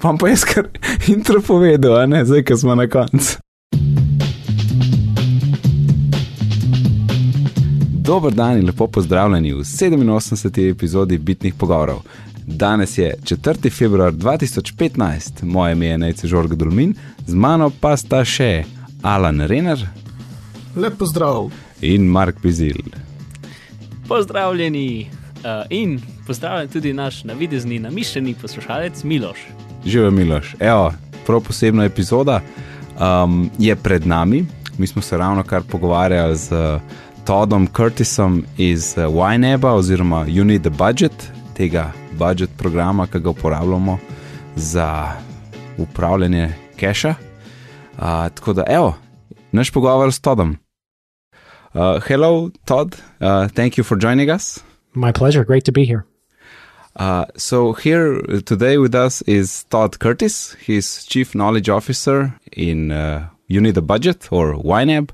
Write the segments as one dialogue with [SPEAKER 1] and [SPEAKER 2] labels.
[SPEAKER 1] Pa pa jaz kar intro povedal, a ne, zdaj, ko smo na koncu. Dober dan in lepo pozdravljeni v 87. epizodi Bitnih pogovorov. Danes je 4. februar 2015, moje ime je Nejce Žorg Dulmin, z mano pa sta še Alan Renner
[SPEAKER 2] Lep pozdrav.
[SPEAKER 1] in Mark Bizil.
[SPEAKER 3] Pozdravljeni uh, in pozdravljen tudi naš navidezni, namišljeni poslušalec Miloš.
[SPEAKER 1] Živijo Miloš. Evo, prav posebna epizoda um, je pred nami. Mi smo se ravno kar pogovarjali z uh, Toddom Curtisom iz uh, YNEB-a oziroma You Need a Budget, tega budget programa, ki ga uporabljamo za upravljanje keša. Uh, tako da, evo, naš pogovor s Toddom. Uh, hello, Todd. Uh, thank you for joining us.
[SPEAKER 4] My pleasure. Great to be here.
[SPEAKER 1] Uh, so here uh, today with us is Todd Curtis. He's Chief Knowledge Officer in uh, You Need a Budget or YNAB.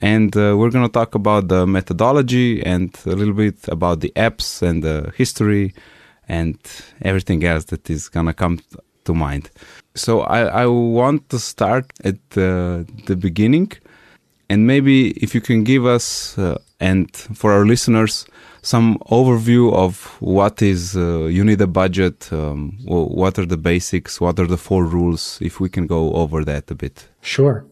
[SPEAKER 1] And uh, we're going to talk about the methodology and a little bit about the apps and the history and everything else that is going to come to mind. So I, I want to start at the, the beginning and maybe if you can give us uh, and for our listeners some overview of what is uh, you need a budget um, what are the basics what are the four rules if we can go over that a bit
[SPEAKER 4] Sure.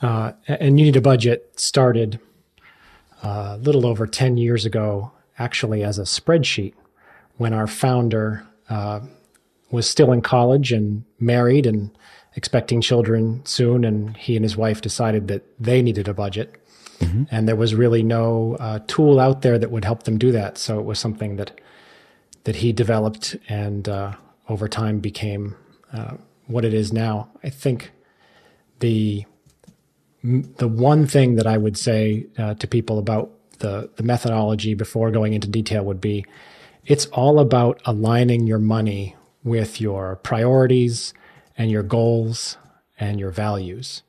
[SPEAKER 4] Uh, and You Need a Budget started uh, a little over 10 years ago, actually, as a spreadsheet when our founder uh, was still in college and married and expecting children soon. And he and his wife decided that they needed a budget. And there was really no uh, tool out there that would help them do that. So it was something that that he developed and uh, over time became uh, what it is now. I think the the one thing that I would say uh, to people about the the methodology before going into detail would be it's all about aligning your money with your priorities and your goals and your values.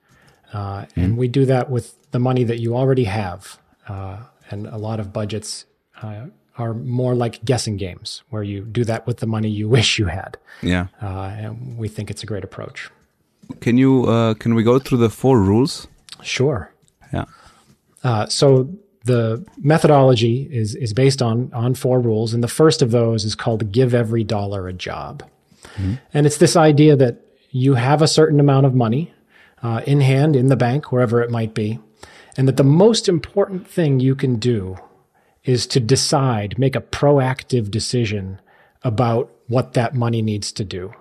[SPEAKER 4] Uh, And we do that with the money that you already have. Uh, and a lot of budgets uh, are more like guessing games where you do that with the money you wish you had.
[SPEAKER 1] yeah
[SPEAKER 4] Uh, and we think it's a great approach.
[SPEAKER 1] can you uh, can we go through the four rules
[SPEAKER 4] Sure.
[SPEAKER 1] yeah
[SPEAKER 4] Uh, so the methodology is is based on on four rules, and the first of those is called "Give Every Dollar a Job," and it's this idea that you have a certain amount of money uh, in hand in the bank, wherever it might be, and that the most important thing you can do is to decide, make a proactive decision about what that money needs to do.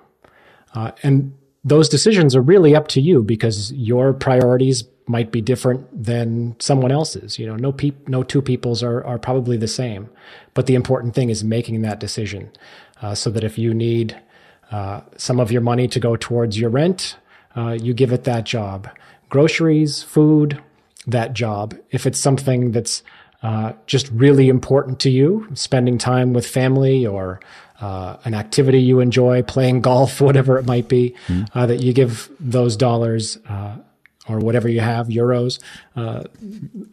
[SPEAKER 4] Uh, and those decisions are really up to you because your priorities might be different than someone else's. You know, no peop- no two people's are, are probably the same. But the important thing is making that decision uh, so that if you need uh, some of your money to go towards your rent, uh, you give it that job. Groceries, food, that job. If it's something that's uh, just really important to you, spending time with family or uh, an activity you enjoy, playing golf, whatever it might be, uh, that you give those dollars uh, or whatever you have, euros, uh,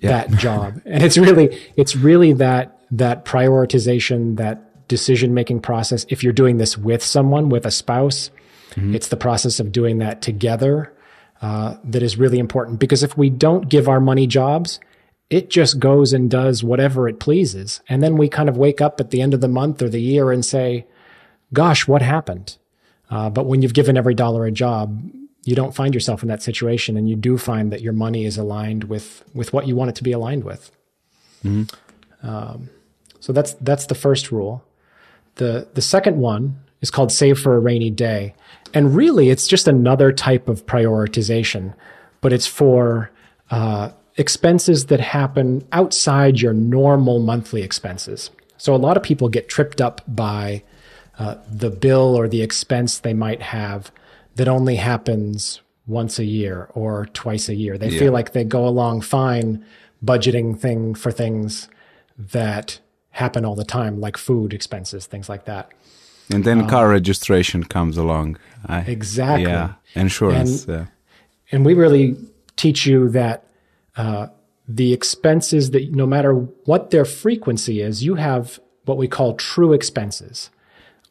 [SPEAKER 4] that job. And it's really, it's really that that prioritization, that decision making process. If you're doing this with someone, with a spouse, it's the process of doing that together uh, that is really important. Because if we don't give our money jobs, it just goes and does whatever it pleases. And then we kind of wake up at the end of the month or the year and say, gosh, what happened? Uh, but when you've given every dollar a job, you don't find yourself in that situation. And you do find that your money is aligned with, with what you want it to be aligned with. Um, so that's, that's the first rule. The, the second one is called save for a rainy day. And really, it's just another type of prioritization, but it's for uh, expenses that happen outside your normal monthly expenses. So a lot of people get tripped up by uh, the bill or the expense they might have that only happens once a year or twice a year. They
[SPEAKER 1] Yeah.
[SPEAKER 4] feel like they go along fine budgeting thing for things that happen all the time, like food expenses, things like that.
[SPEAKER 1] and then car registration comes along I,
[SPEAKER 4] Exactly.
[SPEAKER 1] yeah insurance
[SPEAKER 4] And-
[SPEAKER 1] yeah.
[SPEAKER 4] and we really teach you that uh, the expenses that no matter what their frequency is, you have what we call true expenses.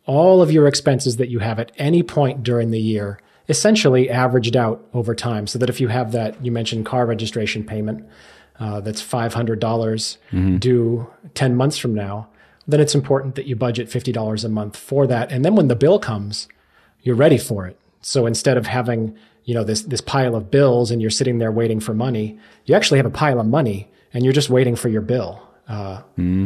[SPEAKER 4] all of your expenses that you have at any point during the year essentially averaged out over time so that if you have that you mentioned car registration payment uh, that's $500 due 10 months from now then it's important that you budget $50 a month for that. And then when the bill comes you're ready for it. So instead of having you know this this pile of bills and you're sitting there waiting for money you actually have a pile of money and you're just waiting for your bill. Uh,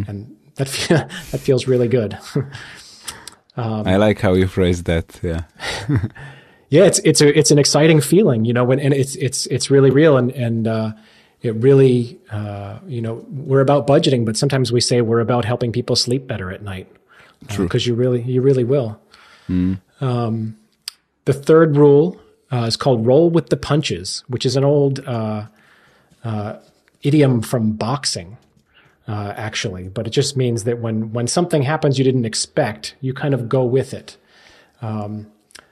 [SPEAKER 4] and that fe- that feels really good.
[SPEAKER 1] I like how you phrased that. Yeah.
[SPEAKER 4] yeah it's it's a it's an exciting feeling you know when and it's it's it's really real. And and uh, it really uh, you know we're about budgeting but sometimes we say we're about helping people sleep better at night. Because you really you really will. Um, the third rule uh, is called roll with the punches which is an old uh, uh, idiom from boxing uh, actually but it just means that when when something happens you didn't expect you kind of go with it.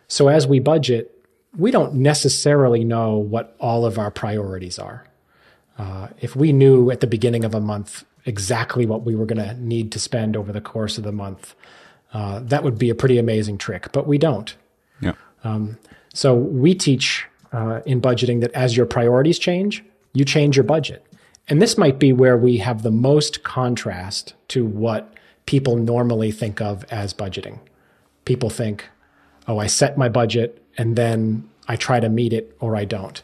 [SPEAKER 4] So as we budget, we don't necessarily know what all of our priorities are. Uh, if we knew at the beginning of a month exactly what we were going to need to spend over the course of the month, uh, that would be a pretty amazing trick, but we don't.
[SPEAKER 1] Yeah.
[SPEAKER 4] So we teach uh, in budgeting that as your priorities change, you change your budget. And this might be where we have the most contrast to what people normally think of as budgeting. People think, oh, I set my budget and then I try to meet it or I don't.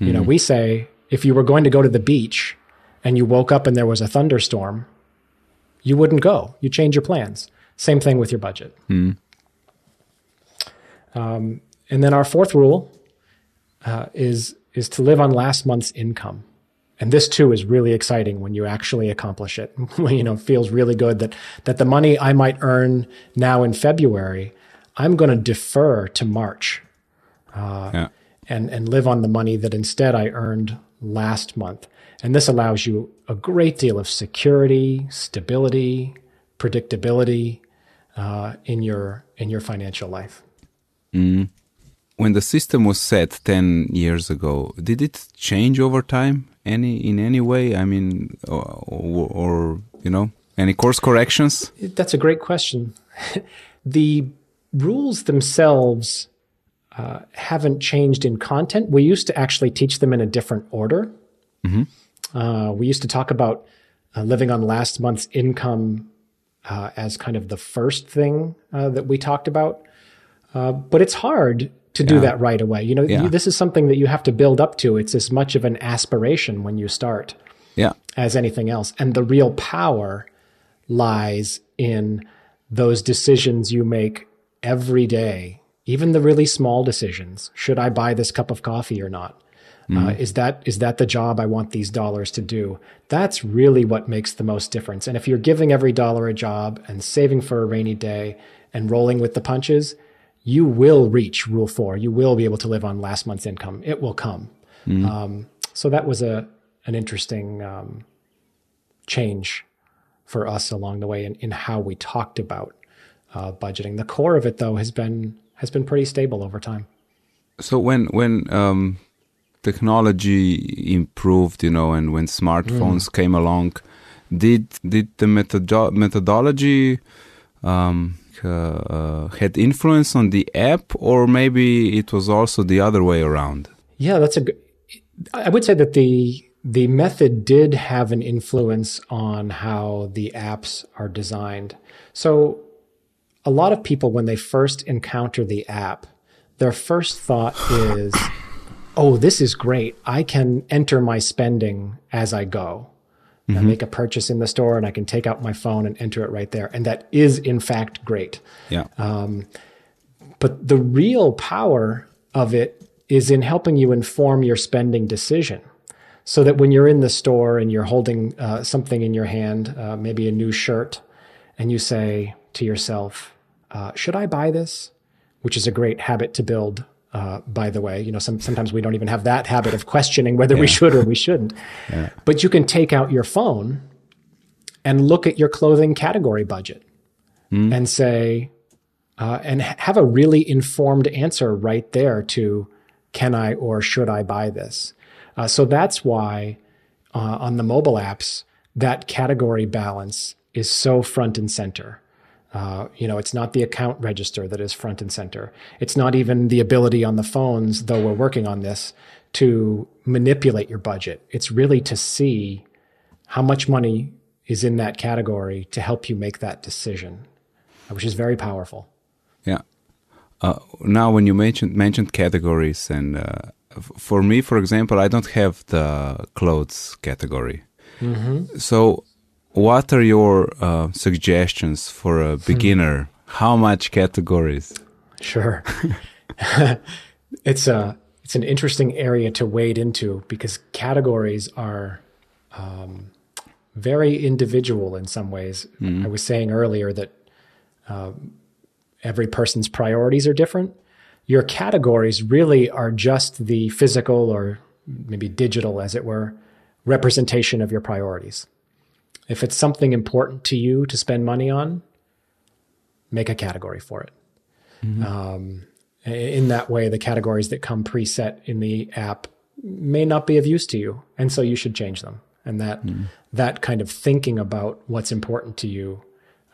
[SPEAKER 4] You know, we say if you were going to go to the beach and you woke up and there was a thunderstorm, you wouldn't go. You change your plans. Same thing with your budget. Um, and then our fourth rule uh, is is to live on last month's income. And this too is really exciting when you actually accomplish it. you know, it feels really good that that the money I might earn now in February, I'm going to defer to March
[SPEAKER 1] yeah.
[SPEAKER 4] and and live on the money that instead I earned last month. And this allows you a great deal of security, stability, predictability uh, in your in your financial life.
[SPEAKER 1] When the system was set 10 years ago, did it change over time any in any way? I mean, or, or, or you know, any course corrections?
[SPEAKER 4] That's a great question. the rules themselves uh, haven't changed in content. We used to actually teach them in a different order. Uh, we used to talk about uh, living on last month's income uh, as kind of the first thing uh, that we talked about. Uh, but it's hard to do that right away. You know,
[SPEAKER 1] Yeah.
[SPEAKER 4] you, this is something that you have to build up to. It's as much of an aspiration when you start
[SPEAKER 1] Yeah.
[SPEAKER 4] as anything else. And the real power lies in those decisions you make every day, even the really small decisions. Should I buy this cup of coffee or not? Uh, is that is that the job I want these dollars to do? That's really what makes the most difference. And if you're giving every dollar a job and saving for a rainy day and rolling with the punches, you will reach rule four. You will be able to live on last month's income. It will come. Um, so that was a an interesting um, change for us along the way in, in how we talked about uh, budgeting. The core of it, though, has been has been pretty stable over time.
[SPEAKER 1] So when when um, technology improved, you know, and when smartphones came along, did did the methodo- methodology um, uh, uh, had influence on the app, or maybe it was also the other way around?
[SPEAKER 4] Yeah, that's a good. I would say that the the method did have an influence on how the apps are designed. So, a lot of people, when they first encounter the app, their first thought is, "Oh, this is great! I can enter my spending as I go." I make a purchase in the store, and I can take out my phone and enter it right there, and that is in fact great.
[SPEAKER 1] Yeah,
[SPEAKER 4] But the real power of it is in helping you inform your spending decision. So that when you're in the store and you're holding uh, something in your hand, uh, maybe a new shirt, and you say to yourself, uh, "Should I buy this?" Which is a great habit to build. Uh, by the way, you know, some, sometimes we don't even have that habit of questioning whether we should or we shouldn't. But you can take out your phone and look at your clothing category budget and say, uh, and have a really informed answer right there to can I or should I buy this? Uh, so that's why uh, on the mobile apps, that category balance is so front and center. Uh, you know, it's not the account register that is front and center. It's not even the ability on the phones, though we're working on this, to manipulate your budget. It's really to see how much money is in that category to help you make that decision, which is very powerful.
[SPEAKER 1] Yeah. Uh, now, when you mentioned mentioned categories, and uh, f- for me, for example, I don't have the clothes category. So, what are your uh, suggestions for a beginner? How much categories?
[SPEAKER 4] Sure. it's a it's an interesting area to wade into because categories are um, very individual in some ways. I was saying earlier that um, every person's priorities are different. Your categories really are just the physical or maybe digital, as it were, representation of your priorities. If it's something important to you to spend money on, make a category for it. Um, in that way, the categories that come preset in the app may not be of use to you, and so you should change them. And that that kind of thinking about what's important to you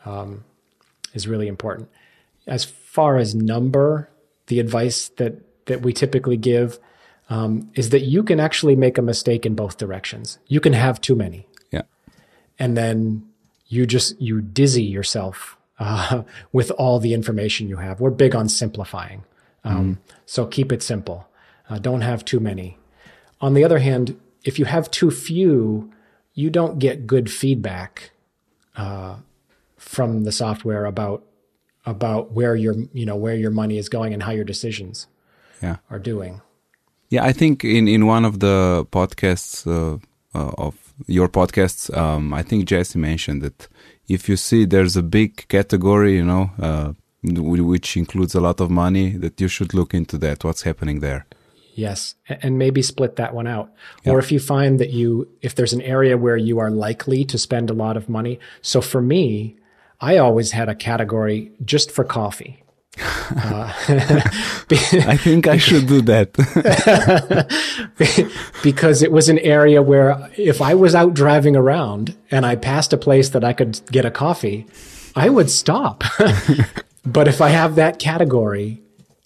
[SPEAKER 4] um, is really important. As far as number, the advice that that we typically give um, is that you can actually make a mistake in both directions. You can have too many. And then you just you dizzy yourself uh, with all the information you have. We're big on simplifying, um, so keep it simple. Uh, don't have too many. On the other hand, if you have too few, you don't get good feedback uh, from the software about about where your you know where your money is going and how your decisions
[SPEAKER 1] Yeah.
[SPEAKER 4] are doing.
[SPEAKER 1] Yeah, I think in, in one of the podcasts uh, uh, of your podcasts, um, I think Jesse mentioned that if you see there's a big category, you know, uh, which includes a lot of money, that you should look into that. What's happening there?
[SPEAKER 4] Yes, and maybe split that one out. Or if you find that you, if there's an area where you are likely to spend a lot of money. So for me, I always had a category just for coffee. Uh,
[SPEAKER 1] I think I should do that.
[SPEAKER 4] because it was an area where if I was out driving around and I passed a place that I could get a coffee, I would stop. but if I have that category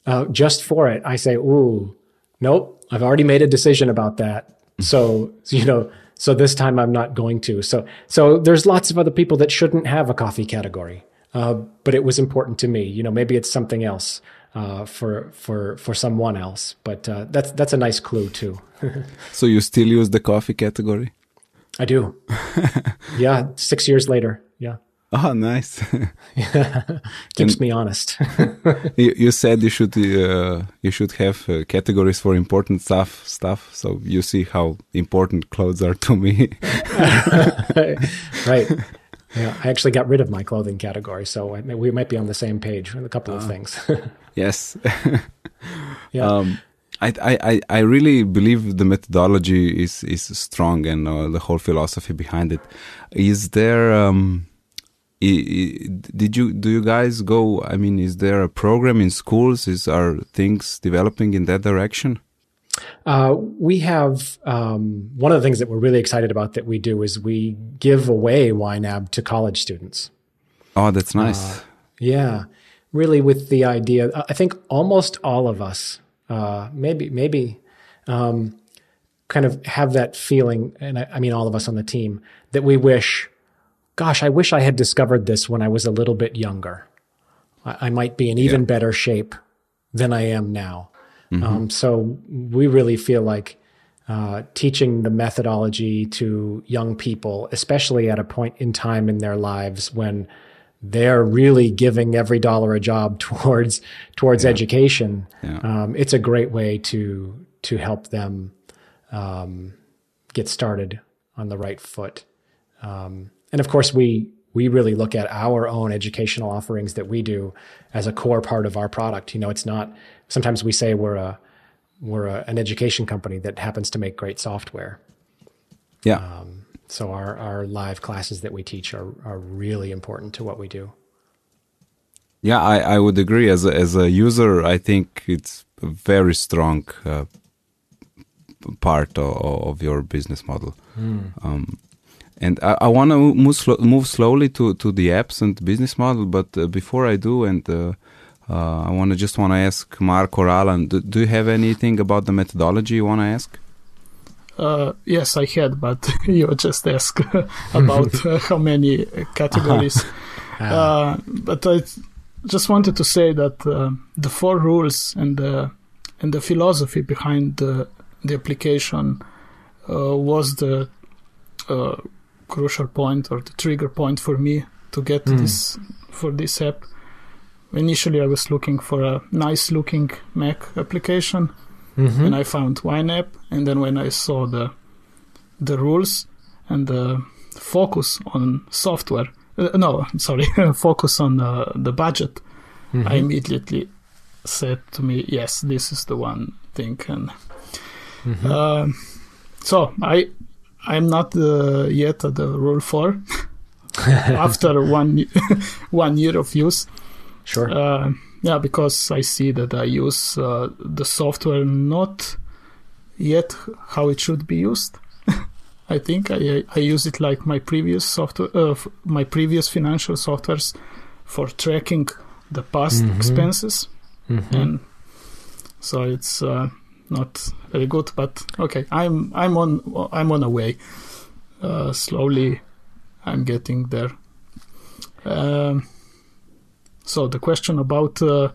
[SPEAKER 4] uh, just for it, I say, ooh, nope, I've already made a decision about that. So, you know, so this time I'm not going to. So, so there's lots of other people that shouldn't have a coffee category. Uh, but it was important to me. You know, maybe it's something else uh, for for for someone else. But uh, that's that's a nice clue too.
[SPEAKER 1] so you still use the coffee category?
[SPEAKER 4] I do. yeah, six years later. Yeah,
[SPEAKER 1] Oh, nice.
[SPEAKER 4] keeps me honest.
[SPEAKER 1] you, you said you should uh, you should have uh, categories for important stuff stuff. So you see how important clothes are to me.
[SPEAKER 4] right. Yeah, I actually got rid of my clothing category, so I, we might be on the same page with a couple of things.
[SPEAKER 1] yes.
[SPEAKER 4] yeah.
[SPEAKER 1] um, I, I, I really believe the methodology is, is strong and uh, the whole philosophy behind it. Is there, um, i- i- did you, do you guys go, I mean, is there a program in schools? Is, are things developing in that direction?
[SPEAKER 4] Uh, we have um, one of the things that we're really excited about that we do is we give away YNAB to college students.
[SPEAKER 1] Oh, that's nice.
[SPEAKER 4] Yeah, really with the idea. I think almost all of us, uh, maybe maybe, um, kind of have that feeling, and I, I mean all of us on the team that we wish, gosh, I wish I had discovered this when I was a little bit younger. I, I might be in even better shape than I am now. Um, so we really feel like uh, teaching the methodology to young people, especially at a point in time in their lives when they're really giving every dollar a job towards towards education.
[SPEAKER 1] Yeah.
[SPEAKER 4] Um, it's a great way to to help them um, get started on the right foot. Um, and of course, we we really look at our own educational offerings that we do as a core part of our product. You know, it's not. Sometimes we say we're a we're a, an education company that happens to make great software.
[SPEAKER 1] yeah.
[SPEAKER 4] So our our live classes that we teach are are really important to what we do.
[SPEAKER 1] Yeah, I, I would agree. As a, as a user, I think it's a very strong uh, part of, of your business model. Um, And I, I want to move, move slowly to, to the apps and business model, but uh, before I do, and uh, I want to just want to ask Mark or Alan, do, do you have anything about the methodology you want to ask?
[SPEAKER 2] Uh, yes, I had, but you just asked about uh, how many categories. Uh, but I just wanted to say that uh, the four rules and the and the philosophy behind the the application uh, was the uh, crucial point or the trigger point for me to get
[SPEAKER 4] Mm.
[SPEAKER 2] this for this app. Initially, I was looking for a nice looking Mac application
[SPEAKER 4] Mhm.
[SPEAKER 2] and I found YNAB. And then when I saw the the rules and the focus on software, uh, no, sorry, focus on uh, the budget,
[SPEAKER 4] Mhm.
[SPEAKER 2] I immediately said to me, yes, this is the one thing. And
[SPEAKER 4] Mhm.
[SPEAKER 2] um, so I I'm not uh, yet at the rule four after one one year of use.
[SPEAKER 4] Sure.
[SPEAKER 2] Uh, yeah, because I see that I use uh, the software not yet how it should be used. I think I I use it like my previous software, uh, my previous financial softwares for tracking the past
[SPEAKER 4] Mhm.
[SPEAKER 2] expenses,
[SPEAKER 4] Mhm.
[SPEAKER 2] and so it's uh, not very good. But okay, I'm I'm on I'm on a way. Uh, slowly, I'm getting there. Um, so the question about uh,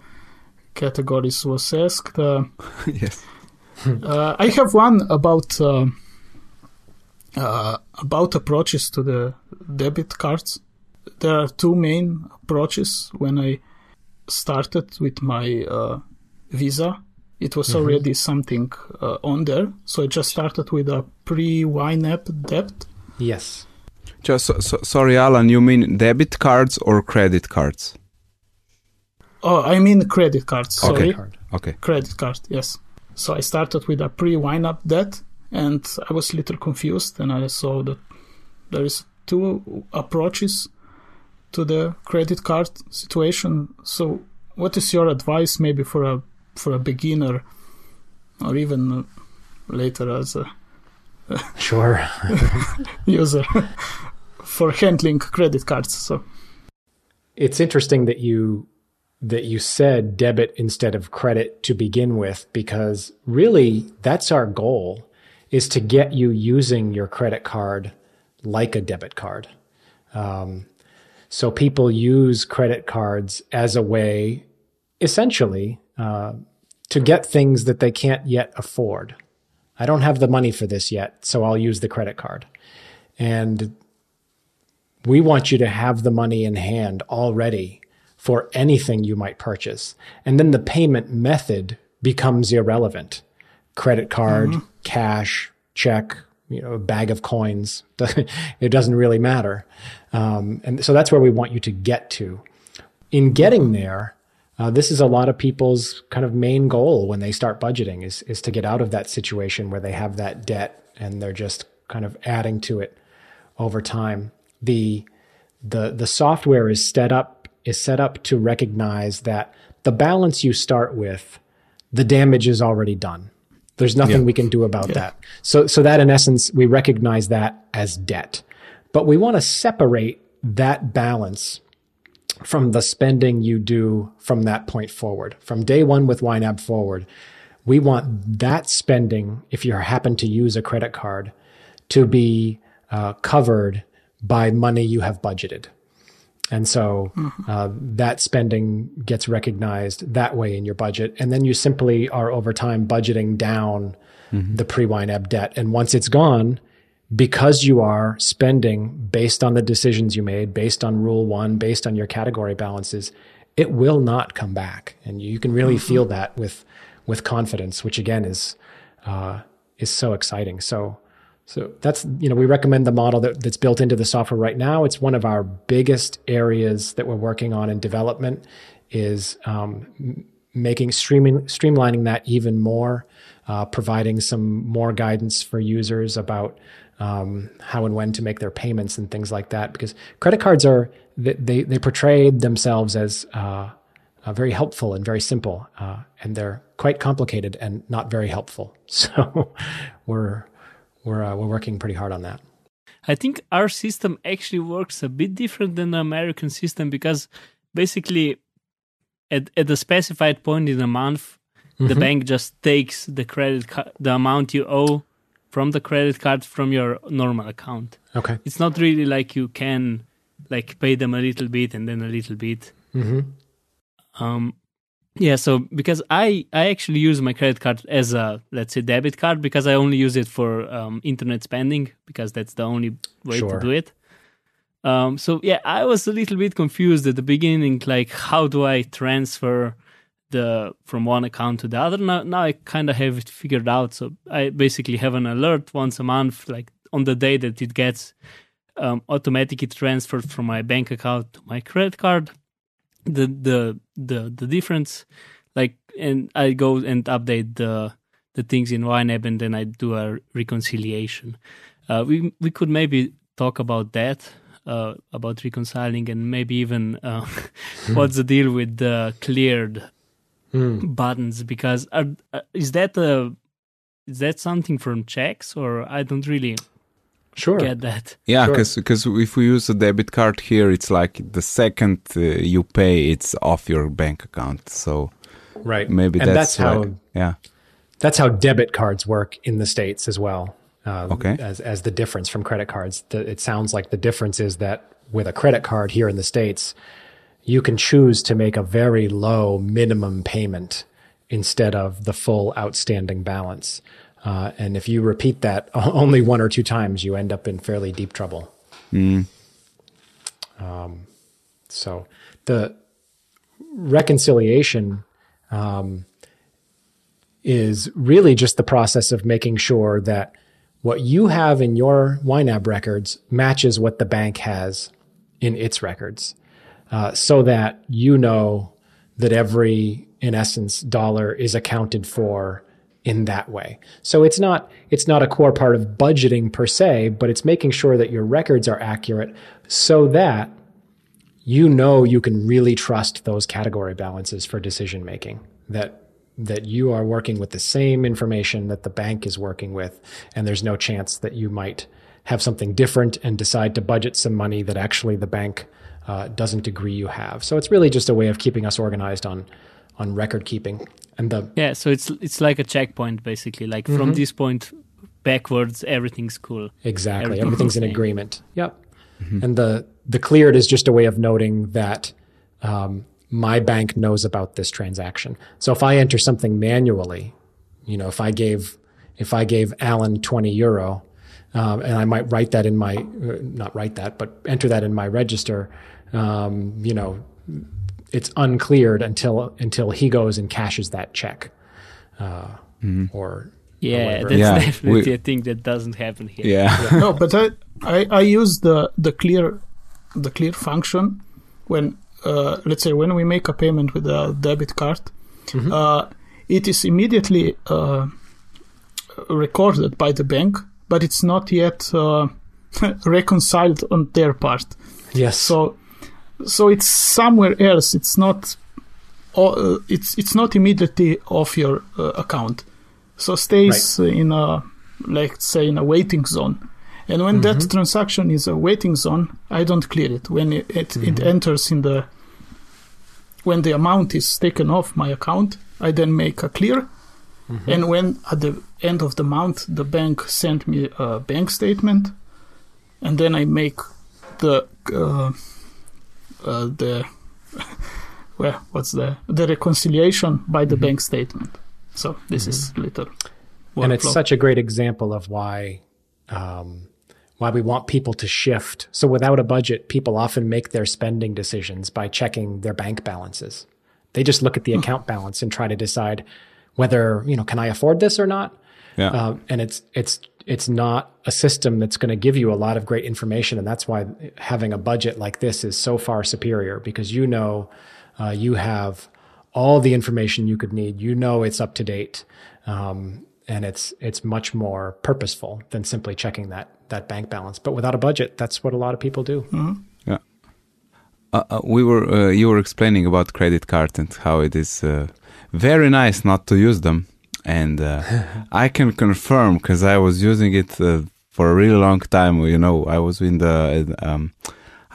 [SPEAKER 2] categories was asked. Uh,
[SPEAKER 1] yes.
[SPEAKER 2] uh, I have one about uh, uh, about approaches to the debit cards. There are two main approaches. When I started with my uh, Visa, it was already something uh, on there, so I just started with a pre-YNAB debt.
[SPEAKER 4] yes.
[SPEAKER 1] Just so, so, sorry, Alan. You mean debit cards or credit cards?
[SPEAKER 2] Oh, I mean credit cards. Sorry.
[SPEAKER 4] Card.
[SPEAKER 1] Okay.
[SPEAKER 2] credit card yes so i started with a pre-YNAB debt and i was a little confused and i saw that there is two approaches to the credit card situation so what is your advice maybe for a for a beginner or even uh, later as a
[SPEAKER 4] Sure.
[SPEAKER 2] user for handling credit cards so
[SPEAKER 4] it's interesting that you that you said debit instead of credit to begin with because really that's our goal is to get you using your credit card like a debit card. Um, so people use credit cards as a way essentially uh, to get things that they can't yet afford. I don't have the money for this yet so i'll use the credit card. And we want you to have the money in hand already for anything you might purchase. And then the payment method becomes irrelevant. Credit card, cash, check, you know, a bag of coins. it doesn't really matter. Um, and so that's where we want you to get to. In getting there, uh, this is a lot of people's kind of main goal when they start budgeting is, is to get out of that situation where they have that debt and they're just kind of adding to it over time. The the the software is set up is set up to recognize that the balance you start with, the damage is already done. There's nothing we can do about that. So so that in essence we recognize that as debt. But we want to separate that balance from the spending you do from that point forward. From day one with YNAB forward, we want that spending, if you happen to use a credit card, to be uh, covered by money you have budgeted. And so uh, that spending gets recognized that way in your budget. And then you simply are over time budgeting down the pre YNAB debt. And once it's gone, because you are spending based on the decisions you made, based on rule one, based on your category balances, it will not come back. And you can really feel that with, with confidence, which again is, uh, is so exciting. So, so that's, you know, we recommend the model that, that's built into the software right now. It's one of our biggest areas that we're working on in development is um, making streaming, streamlining that even more, uh, providing some more guidance for users about um, how and when to make their payments and things like that. Because credit cards are, they, they, portray themselves as uh, uh, very helpful and very simple, uh, and they're quite complicated and not very helpful. So we're, we're, uh, we're working pretty hard on that.
[SPEAKER 3] I think our system actually works a bit different than the American system because basically at, at a specified point in a month, the bank just takes the credit card, the amount you owe from the credit card from your normal account.
[SPEAKER 4] Okay.
[SPEAKER 3] It's not really like you can like pay them a little bit and then a little bit.
[SPEAKER 4] hmm
[SPEAKER 3] Um, yeah, so because I I actually use my credit card as a let's say debit card because I only use it for um, internet spending because that's the only way
[SPEAKER 4] Sure.
[SPEAKER 3] to do it. Um, so yeah, I was a little bit confused at the beginning, like how do I transfer the from one account to the other? Now, now I kind of have it figured out. So I basically have an alert once a month, like on the day that it gets um, automatically transferred from my bank account to my credit card the the the the difference like and i go and update the the things in YNAB and then i do a reconciliation uh, we we could maybe talk about that uh, about reconciling and maybe even uh, what's the deal with the cleared
[SPEAKER 4] Mm.
[SPEAKER 3] buttons because are, uh, is that a is that something from checks or i don't really
[SPEAKER 4] Sure.
[SPEAKER 3] get that
[SPEAKER 1] Yeah,
[SPEAKER 4] Sure.
[SPEAKER 1] because if we use a debit card here, it's like the second uh, you pay, it's off your bank account. So
[SPEAKER 4] Right.
[SPEAKER 1] maybe
[SPEAKER 4] and
[SPEAKER 1] that's,
[SPEAKER 4] that's, how
[SPEAKER 1] why- yeah.
[SPEAKER 4] that's how debit cards work in the states as well. Uh,
[SPEAKER 1] Okay.
[SPEAKER 4] As as the difference from credit cards, the, it sounds like the difference is that with a credit card here in the states, you can choose to make a very low minimum payment instead of the full outstanding balance. Uh, and if you repeat that only one or two times, you end up in fairly deep trouble. Um, so the reconciliation um, is really just the process of making sure that what you have in your YNAB records matches what the bank has in its records, uh, so that you know that every, in essence, dollar is accounted for in that way. So it's not it's not a core part of budgeting per se, but it's making sure that your records are accurate so that you know you can really trust those category balances for decision making that that you are working with the same information that the bank is working with and there's no chance that you might have something different and decide to budget some money that actually the bank uh, doesn't agree you have so it's really just a way of keeping us organized on on record keeping and the
[SPEAKER 3] yeah so it's it's like a checkpoint basically like from this point backwards everything's cool
[SPEAKER 4] Exactly.
[SPEAKER 3] Everything's
[SPEAKER 4] Everything's in
[SPEAKER 3] the same.
[SPEAKER 4] agreement. Yep. And the the cleared is just a way of noting that um, my bank knows about this transaction. So if I enter something manually, you know, if I gave if I gave Alan twenty euro, um, and I might write that in my uh, not write that, but enter that in my register, um, you know, it's uncleared until until he goes and cashes that check, uh, or
[SPEAKER 3] yeah
[SPEAKER 4] whatever.
[SPEAKER 3] that's
[SPEAKER 1] Yeah,
[SPEAKER 3] definitely
[SPEAKER 1] we-
[SPEAKER 3] a thing that doesn't happen here
[SPEAKER 1] Yeah.
[SPEAKER 2] no, but I, I I use the the clear the clear function when uh, let's say when we make a payment with a debit card, uh, it is immediately uh, recorded by the bank, but it's not yet uh, reconciled on their part.
[SPEAKER 4] yes,
[SPEAKER 2] So so it's somewhere else. It's not. Uh, it's it's not immediately off your uh, account. So stays in a like say in a waiting zone. And when that transaction is a waiting zone, I don't clear it. When it, it, it enters in the when the amount is taken off my account, I then make a clear. And when at the end of the month the bank sent me a bank statement, and then I make the uh, uh, the well, what's the the reconciliation by the bank statement. So this is little.
[SPEAKER 4] and it's such a great example of why um, why we want people to shift. So without a budget, people often make their spending decisions by checking their bank balances. They just look at the account balance and try to decide whether you know can I afford this or not.
[SPEAKER 1] Yeah.
[SPEAKER 4] Um, and it's it's it's not a system that's going to give you a lot of great information, and that's why having a budget like this is so far superior because you know uh, you have all the information you could need. You know it's up to date, um, and it's it's much more purposeful than simply checking that that bank balance. But without a budget, that's what a lot of people do.
[SPEAKER 1] Yeah. Uh, uh, we were uh, you were explaining about credit card and how it is uh, very nice not to use them, and uh, I can confirm because I was using it uh, for a really long time. You know, I was in the um,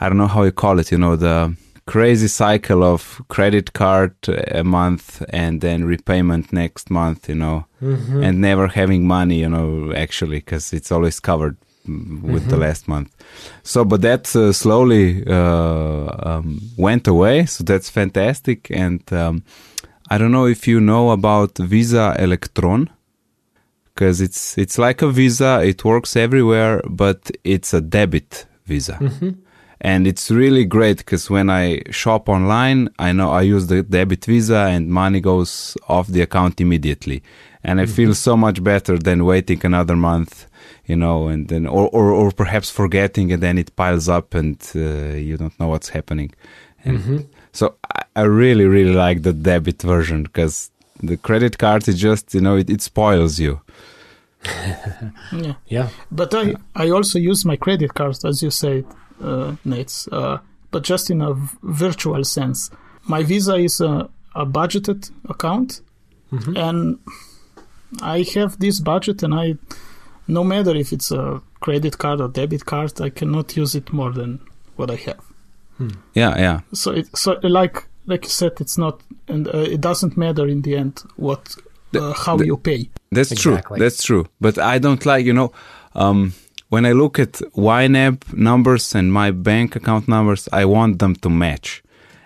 [SPEAKER 1] I don't know how you call it. You know, the crazy cycle of credit card a month and then repayment next month. You know,
[SPEAKER 4] Mm-hmm.
[SPEAKER 1] and never having money. You know, actually, because it's always covered mm, with the last month. So, but that uh, slowly uh, um, went away. So that's fantastic. And um, I don't know if you know about Visa Electron, because it's it's like a Visa. It works everywhere, but it's a debit Visa. Mm-hmm. And it's really great because when I shop online, I know I use the debit Visa and money goes off the account immediately. And I feel mm-hmm. so much better than waiting another month, you know, and then, or, or, or perhaps forgetting and then it piles up and uh, you don't know what's happening. And mm-hmm. so I, I really, really like the debit version because the credit card is just, you know, it, it spoils you.
[SPEAKER 2] Yeah.
[SPEAKER 4] Yeah.
[SPEAKER 2] But I, I also use my credit cards, as you said, uh, Nate, uh, but just in a v- virtual sense. My Visa is a, a budgeted account, and I have this budget, and I, no matter if it's a credit card or debit card, I cannot use it more than what I have.
[SPEAKER 1] Yeah, yeah.
[SPEAKER 2] So it, so like like you said, it's not, and uh, it doesn't matter in the end what uh, how
[SPEAKER 1] the-
[SPEAKER 2] you pay.
[SPEAKER 1] That's
[SPEAKER 4] Exactly.
[SPEAKER 1] true. That's true. But I don't like, you know, um, when I look at YNAB numbers and my bank account numbers, I want them to match.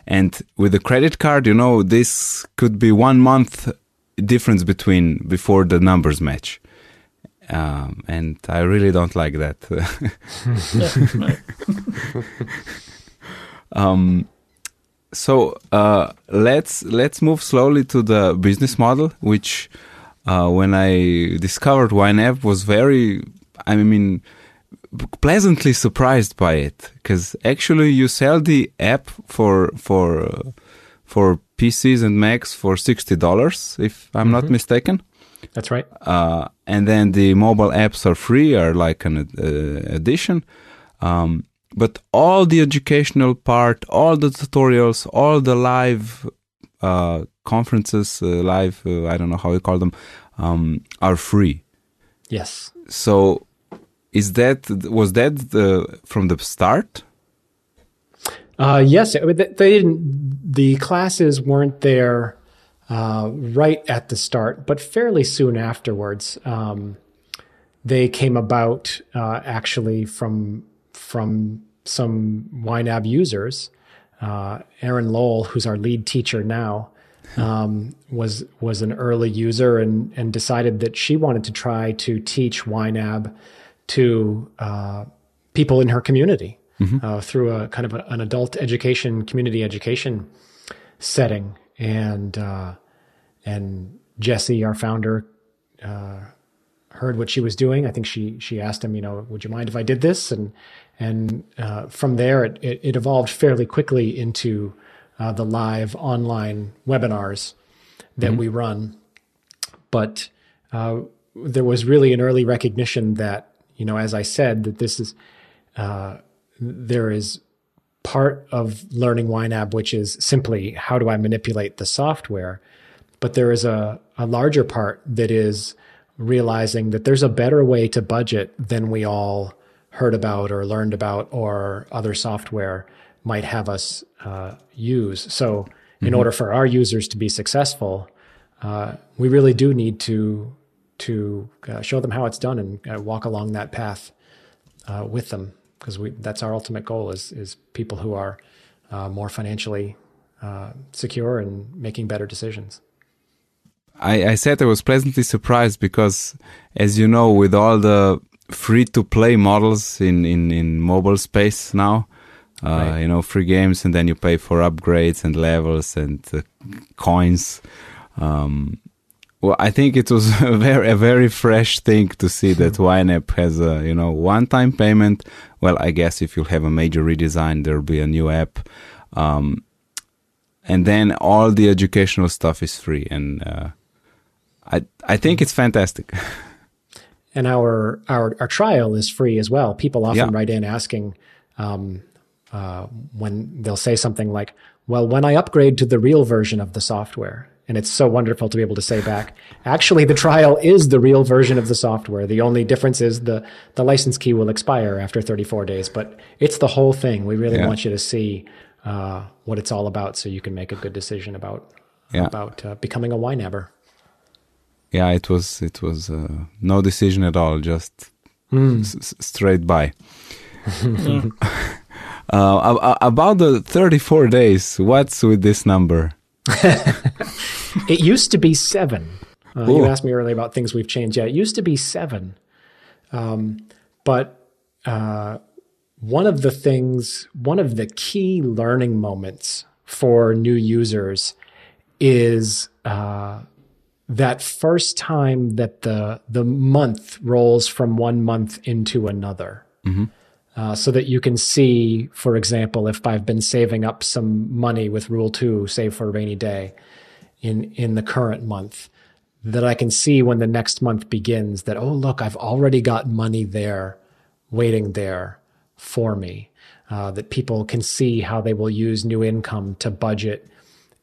[SPEAKER 1] And with the credit card, you know, this could be one month difference between before the numbers match. Um, and I really don't like that. Um, so uh, let's let's move slowly to the business model, which uh, when I discovered YNAB was very, I mean, pleasantly surprised by it because actually you sell the app for for uh, for PCs and Macs for sixty dollars, if I'm not mistaken.
[SPEAKER 4] That's right.
[SPEAKER 1] Uh, and then the mobile apps are free, are like an uh, addition. Um, but all the educational part, all the tutorials, all the live uh, conferences, uh, live, uh, I don't know how you call them, um, are free.
[SPEAKER 4] Yes.
[SPEAKER 1] So, is that was that the, from the start?
[SPEAKER 4] Uh, yes, I mean, they they didn't. The classes weren't there uh, right at the start, but fairly soon afterwards. Um, they came about uh, actually from from some YNAB users. Uh, Erin Lowell, who's our lead teacher now, um, was was an early user and and decided that she wanted to try to teach YNAB to uh, people in her community uh, through a kind of a, an adult education, community education setting. And uh, and Jesse, our founder, uh, heard what she was doing. I think she she asked him, you know, would you mind if I did this? And and uh, from there, it, it, it evolved fairly quickly into uh, the live online webinars that we run. But uh, there was really an early recognition that, you know, as I said, that this is uh, there is part of learning YNAB, which is simply how do I manipulate the software, but there is a, a larger part that is realizing that there's a better way to budget than we all heard about or learned about or other software might have us uh, use. So, in order for our users to be successful, uh, we really do need to to uh, show them how it's done and uh, walk along that path uh, with them because we that's our ultimate goal is is people who are uh, more financially uh, secure and making better decisions.
[SPEAKER 1] I, I said I was pleasantly surprised because, as you know, with all the free to play models in, in, in mobile space now, uh,
[SPEAKER 4] Right.
[SPEAKER 1] you know, free games and then you pay for upgrades and levels and uh, coins. Um, well, I think it was a very, a very fresh thing to see that YNAB has a, you know, one time payment. Well, I guess if you have a major redesign, there'll be a new app. Um, and then all the educational stuff is free. And, uh, I, I think it's fantastic.
[SPEAKER 4] And our our our trial is free as well. People often
[SPEAKER 1] Yeah.
[SPEAKER 4] write in asking um, uh, when they'll say something like, "Well, when I upgrade to the real version of the software," And it's so wonderful to be able to say back, actually, the trial is the real version of the software. The only difference is the, the license key will expire after 34 days, but it's the whole thing. We really
[SPEAKER 1] Yeah.
[SPEAKER 4] want you to see uh, what it's all about so you can make a good decision about,
[SPEAKER 1] Yeah.
[SPEAKER 4] about uh, becoming a YNABber.
[SPEAKER 1] Yeah, it was it was uh, no decision at all, just s- s- straight by. uh, about the 34 days, what's with this number?
[SPEAKER 4] It used to be seven. Uh, you asked me earlier about things we've changed. Yeah, it used to be seven. Um, but uh, one of the things, one of the key learning moments for new users is uh, that first time that the the month rolls from one month into another. Uh, so that you can see, for example, if I've been saving up some money with Rule Two, save for a rainy day, in in the current month that I can see when the next month begins that oh look I've already got money there waiting there for me uh, that people can see how they will use new income to budget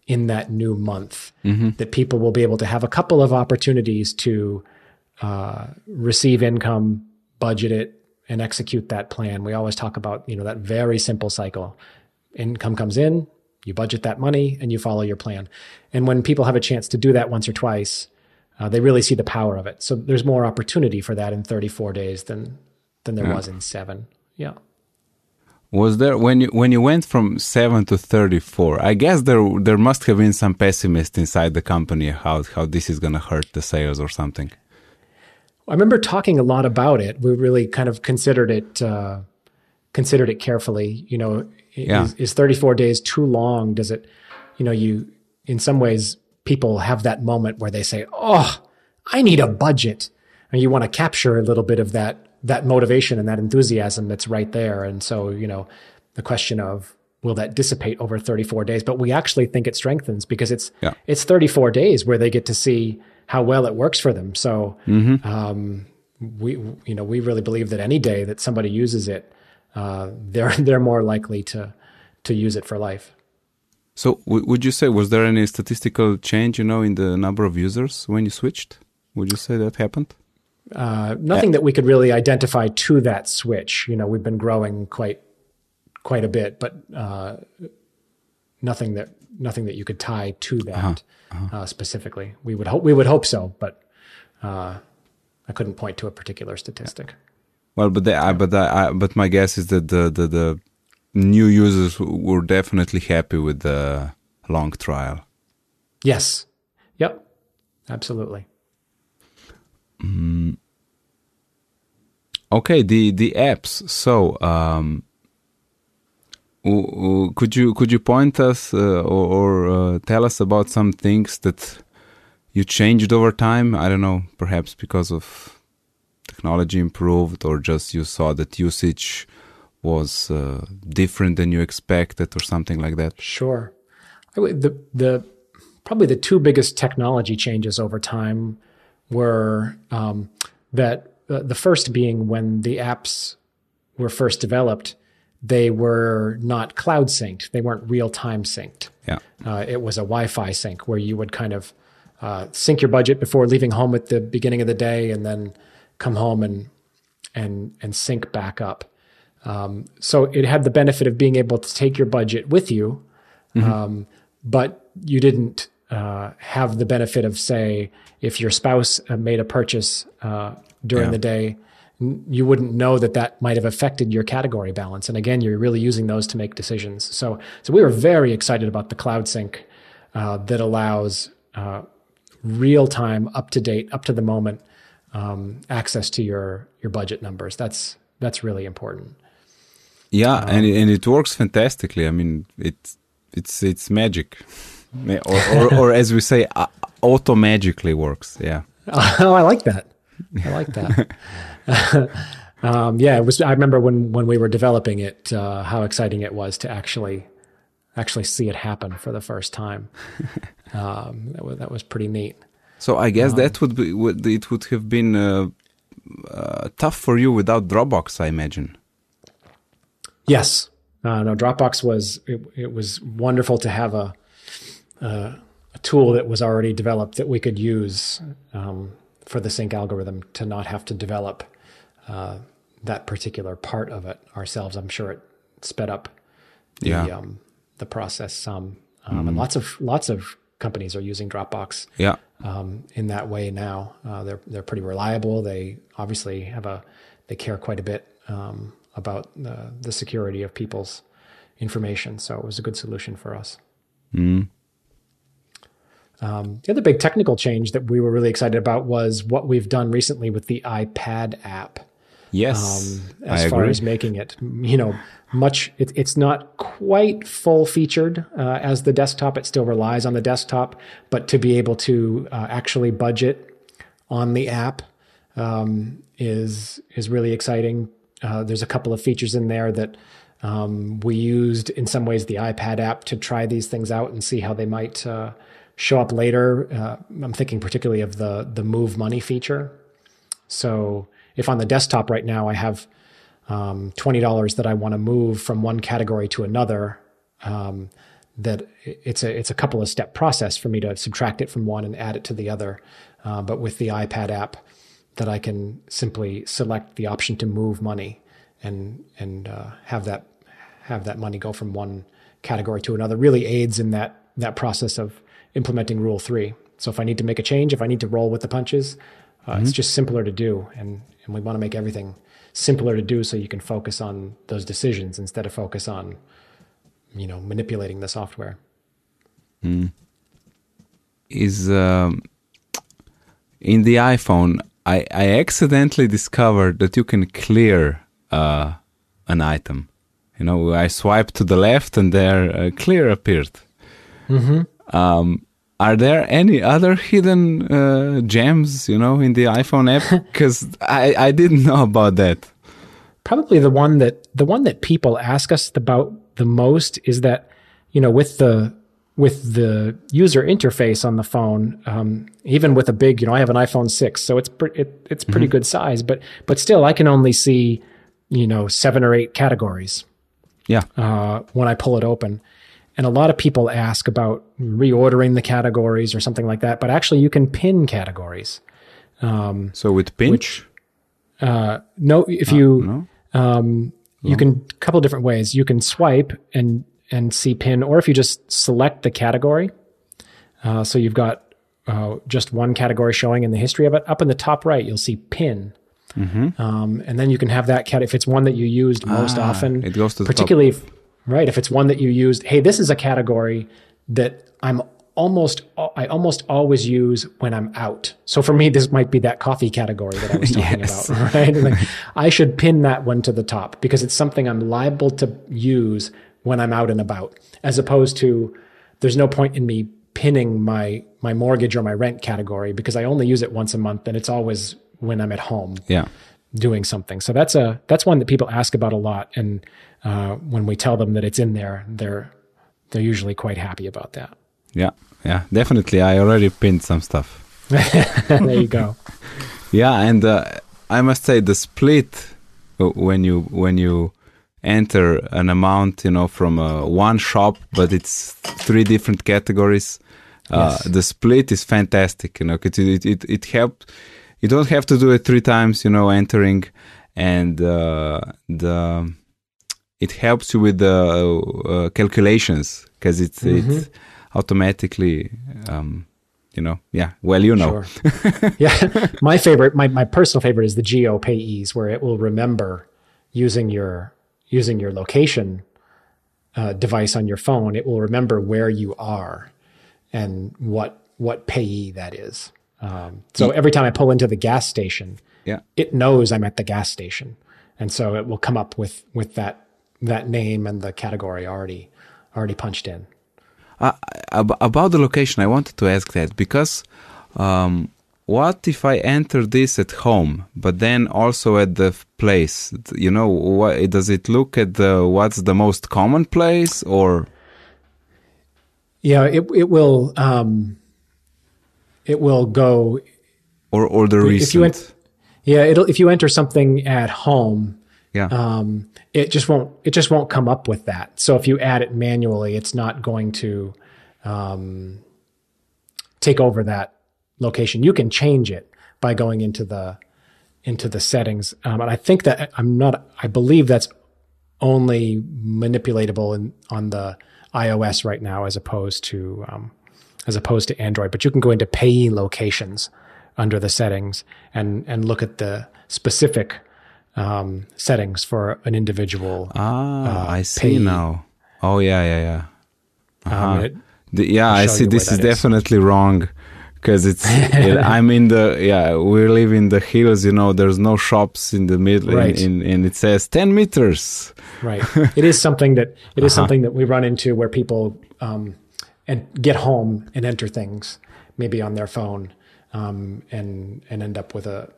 [SPEAKER 4] in that new month that people will be able to have a couple of opportunities to uh, receive income budget it and execute that plan we always talk about you know that very simple cycle income comes in, you budget that money, and you follow your plan. And when people have a chance to do that once or twice, uh, they really see the power of it. So there's more opportunity for that in 34 days than than there was in seven. Yeah.
[SPEAKER 1] Was there when you when you went from seven to 34? I guess there there must have been some pessimist inside the company how how this is gonna hurt the sales or something.
[SPEAKER 4] I remember talking a lot about it. We really kind of considered it uh, considered it carefully. You know,
[SPEAKER 1] Yeah.
[SPEAKER 4] is, is 34 days too long? Does it, you know, you in some ways people have that moment where they say, "Oh, I need a budget," and you want to capture a little bit of that that motivation and that enthusiasm that's right there. And so, you know, the question of will that dissipate over 34 days? But we actually think it strengthens because it's
[SPEAKER 1] Yeah.
[SPEAKER 4] it's 34 days where they get to see how well it works for them. So um, we you know we really believe that any day that somebody uses it, uh, they're they're more likely to to use it for life.
[SPEAKER 1] So w- would you say was there any statistical change, you know, in the number of users when you switched? Would you say that happened?
[SPEAKER 4] Uh, nothing that we could really identify to that switch. You know, we've been growing quite quite a bit, but uh, nothing that nothing that you could tie to that uh specifically. We would hope we would hope so, but uh, I couldn't point to a particular statistic.
[SPEAKER 1] Well, but the, I, but I, I, but my guess is that the, the the new users were definitely happy with the long trial.
[SPEAKER 4] Yes. Yep. Absolutely.
[SPEAKER 1] Okay, the the apps. So, um, could you could you point us uh, or, or uh, tell us about some things that you changed over time? I don't know, perhaps because of technology improved, or just you saw that usage was uh, different than you expected, or something like that.
[SPEAKER 4] Sure. The the probably the two biggest technology changes over time were um, that uh, the first being when the apps were first developed, they were not cloud synced. They weren't real time synced.
[SPEAKER 1] Yeah.
[SPEAKER 4] Uh, it was a Wi-Fi sync where you would kind of uh, sync your budget before leaving home at the beginning of the day, and then come home and and and sync back up. Um, so it had the benefit of being able to take your budget with you, um, but you didn't uh, have the benefit of, say, if your spouse uh, made a purchase uh, during
[SPEAKER 1] Yeah.
[SPEAKER 4] the day, you wouldn't know that that might have affected your category balance. And again, you're really using those to make decisions. So, so we were very excited about the cloud sync uh, that allows uh, real time, up to date, up to the moment um, access to your your budget numbers. That's that's really important.
[SPEAKER 1] Yeah, and it- and it works fantastically. I mean, it's it's it's magic, Ma- or or, or as we say, uh, auto magically works. Yeah.
[SPEAKER 4] oh, I like that. I like that. um, yeah, it was. I remember when when we were developing it, uh, how exciting it was to actually actually see it happen for the first time. Um, that was that was pretty neat.
[SPEAKER 1] So I guess that would be would it would have been uh, uh, tough for you without Dropbox, I imagine.
[SPEAKER 4] Yes. Uh, no, Dropbox was it, it was wonderful to have a uh, a tool that was already developed that we could use um, for the sync algorithm to not have to develop uh, that particular part of it ourselves. I'm sure it sped up the
[SPEAKER 1] Yeah.
[SPEAKER 4] um, the process some, um, and lots of lots of companies are using Dropbox
[SPEAKER 1] Yeah.
[SPEAKER 4] um, in that way now. Uh, they're they're pretty reliable. They obviously have a they care quite a bit um, about the, the security of people's information. So it was a good solution for us. Um, the other big technical change that we were really excited about was what we've done recently with the iPad app
[SPEAKER 1] Yes.
[SPEAKER 4] um, as
[SPEAKER 1] I
[SPEAKER 4] far
[SPEAKER 1] agree.
[SPEAKER 4] as making it you know much it, it's not quite full featured uh, as the desktop it still relies on the desktop but to be able to uh, actually budget on the app um, is is really exciting uh, there's a couple of features in there that um, we used in some ways the ipad app to try these things out and see how they might uh, show up later uh, i'm thinking particularly of the the move money feature so if on the desktop right now I have um, twenty dollars that I want to move from one category to another, um, that it's a it's a couple of step process for me to subtract it from one and add it to the other. Uh, but with the iPad app, that I can simply select the option to move money and and uh, have that have that money go from one category to another really aids in that that process of implementing Rule Three. So if I need to make a change, if I need to roll with the punches, uh, it's just simpler to do, and and we want to make everything simpler to do so you can focus on those decisions instead of focus on you know manipulating the software.
[SPEAKER 1] is um, in the iPhone. I, I accidentally discovered that you can clear uh, an item. You know, I swiped to the left and there uh, clear appeared. Um, are there any other hidden uh, gems, you know, in the iPhone app? Because I, I didn't know about that.
[SPEAKER 4] probably the one that the one that people ask us about the most is that you know with the with the user interface on the phone um, even with a big you know i have an iphone 6 so it's pre- it, it's pretty good size but but still i can only see you know seven or eight categories
[SPEAKER 1] Yeah.
[SPEAKER 4] uh, when i pull it open and a lot of people ask about reordering the categories or something like that but actually you can pin categories
[SPEAKER 1] So with pinch,
[SPEAKER 4] uh, no if you
[SPEAKER 1] no?
[SPEAKER 4] um, you can a couple different ways. You can swipe and and see pin, or if you just select the category. Uh, so you've got uh, just one category showing in the history of it. Up in the top right, you'll see pin, um, and then you can have that cat if it's one that you used most
[SPEAKER 1] Ah,
[SPEAKER 4] often.
[SPEAKER 1] it goes to
[SPEAKER 4] particularly if, right if it's one that you used. Hey, this is a category that I'm almost I almost always use when I'm out. So for me, this might be that coffee category that I was talking
[SPEAKER 1] Yes.
[SPEAKER 4] about, right? Like, I should pin that one to the top because it's something I'm liable to use when I'm out and about, as opposed to there's no point in me pinning my my mortgage or my rent category because I only use it once a month and it's always when I'm at home
[SPEAKER 1] yeah.
[SPEAKER 4] Doing something. So that's a that's one that people ask about a lot, and uh, when we tell them that it's in there, they're they're usually quite happy about that.
[SPEAKER 1] Yeah. Yeah. Definitely. I already pinned some stuff.
[SPEAKER 4] there you go.
[SPEAKER 1] Yeah, and uh, I must say the split uh, when you when you enter an amount, you know, from uh, one shop, but it's three different categories. Uh,
[SPEAKER 4] Yes.
[SPEAKER 1] The split is fantastic. You know, it it it, it helped. You don't have to do it three times. You know, entering, and uh, the it helps you with the uh, calculations because it's it automatically. Um, you know, yeah. Well, you know,
[SPEAKER 4] Sure. yeah. My favorite, my, my personal favorite is the geo payees, where it will remember using your using your location uh, device on your phone. It will remember where you are and what what payee that is. Um, so every time I pull into the gas station,
[SPEAKER 1] yeah.
[SPEAKER 4] it knows I'm at the gas station, and so it will come up with with that that name and the category already already punched in.
[SPEAKER 1] Uh, about the location, I wanted to ask that because um, what if I enter this at home, but then also at the place? You know, what, does it look at the what's the most common place, or
[SPEAKER 4] Yeah, it it will um, it will go
[SPEAKER 1] or or the recent?
[SPEAKER 4] if you ent- yeah it'll if you enter something at home
[SPEAKER 1] yeah,
[SPEAKER 4] um, it just won't it just won't come up with that so if you add it manually it's not going to um, take over that location. You can change it by going into the into the settings, um, and I think that I'm not. I believe that's only manipulatable in, on the iOS right now, as opposed to um, as opposed to Android. But you can go into payee locations under the settings and and look at the specific um, settings for an individual.
[SPEAKER 1] Ah,
[SPEAKER 4] uh,
[SPEAKER 1] I see
[SPEAKER 4] payee.
[SPEAKER 1] now. Oh yeah, yeah, yeah.
[SPEAKER 4] Um,
[SPEAKER 1] Uh-huh.
[SPEAKER 4] it-
[SPEAKER 1] The- yeah, I see. This is
[SPEAKER 4] is.
[SPEAKER 1] definitely wrong because it's. it, I'm in the yeah. We live in the hills. You know, there's no shops in the middle,
[SPEAKER 4] Right.
[SPEAKER 1] in, in, and it says ten meters.
[SPEAKER 4] Right. it is something that it is
[SPEAKER 1] Uh-huh.
[SPEAKER 4] something that we run into where people um, and get home and enter things maybe on their phone um, and and end up with a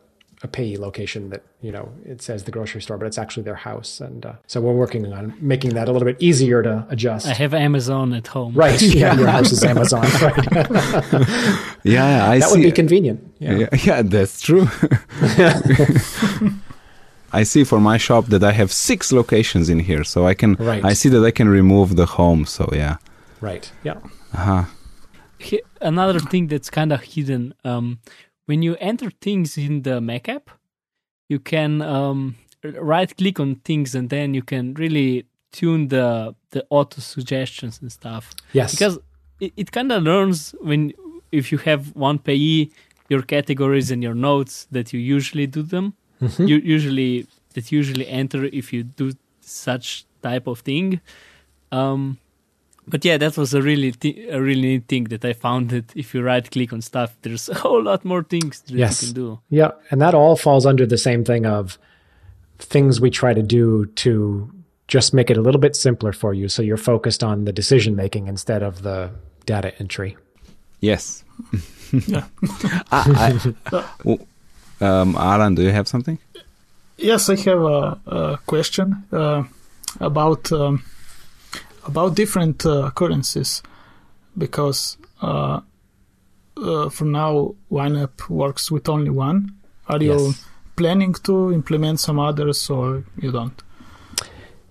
[SPEAKER 4] a payee location that you know it says the grocery store, but it's actually their house. And uh, so we're working on making that a little bit easier to adjust.
[SPEAKER 3] I have Amazon at home.
[SPEAKER 4] right. Yeah. Your house is Amazon. Right.
[SPEAKER 1] Yeah, I
[SPEAKER 4] that
[SPEAKER 1] see.
[SPEAKER 4] would be convenient. Yeah.
[SPEAKER 1] Yeah, yeah, that's true. I see for my shop that I have six locations in here, so I can.
[SPEAKER 4] Right.
[SPEAKER 1] I see that I can remove the home. So yeah.
[SPEAKER 4] Right. Yeah.
[SPEAKER 1] Uh-huh.
[SPEAKER 3] He- another thing that's kind of hidden um, when you enter things in the mac app you can um, right click on things and then you can really tune the the auto suggestions and stuff
[SPEAKER 4] Yes.
[SPEAKER 3] because it, it kind of learns when if you have one payee your categories and your notes that you usually do them
[SPEAKER 4] Mhm.
[SPEAKER 3] you usually that usually enter if you do such type of thing um but yeah that was a really thi- a really neat thing that i found that if you right click on stuff there's a whole lot more things that
[SPEAKER 4] Yes.
[SPEAKER 3] you can do
[SPEAKER 4] Yeah, and that all falls under the same thing of things we try to do to just make it a little bit simpler for you so you're focused on the decision making instead of the data entry.
[SPEAKER 1] Yes.
[SPEAKER 2] Yeah.
[SPEAKER 1] I, I, w- um, Alan, do you have something?
[SPEAKER 2] Yes, I have a, a question uh, about um, about different uh, currencies because uh, uh, for now YNAB works with only one. Are you
[SPEAKER 4] Yes.
[SPEAKER 2] planning to implement some others or you don't?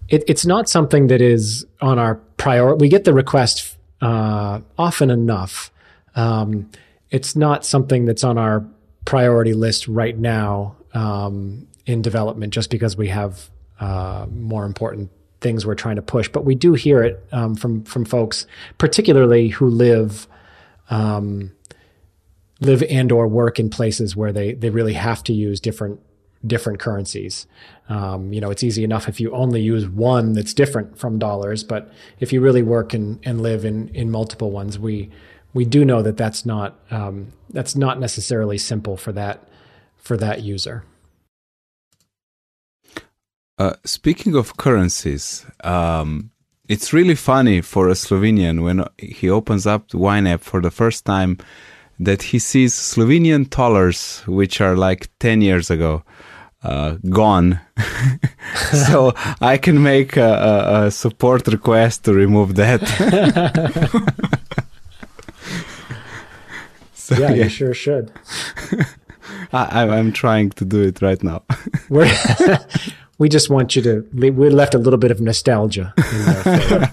[SPEAKER 4] It, it's not something that is on our priority. We get the request uh, often enough. Um, it's not something that's on our priority list right now um, in development, just because we have uh, more important things we're trying to push. But we do hear it um, from from folks, particularly who live um, live and or work in places where they they really have to use different different currencies. Um, you know, it's easy enough if you only use one that's different from dollars, but if you really work and, and live in, in multiple ones, we we do know that that's not um, that's not necessarily simple for that for that user.
[SPEAKER 1] Uh, speaking of currencies, um, it's really funny for a Slovenian when he opens up the YNAB app for the first time that he sees Slovenian dollars, which are like 10 years ago, uh, gone. so I can make a, a, a support request to remove that. so,
[SPEAKER 4] Yeah,
[SPEAKER 1] yeah,
[SPEAKER 4] you sure should.
[SPEAKER 1] I, I- I'm trying to do it right now.
[SPEAKER 4] We're we just want you to. We left a little bit of nostalgia.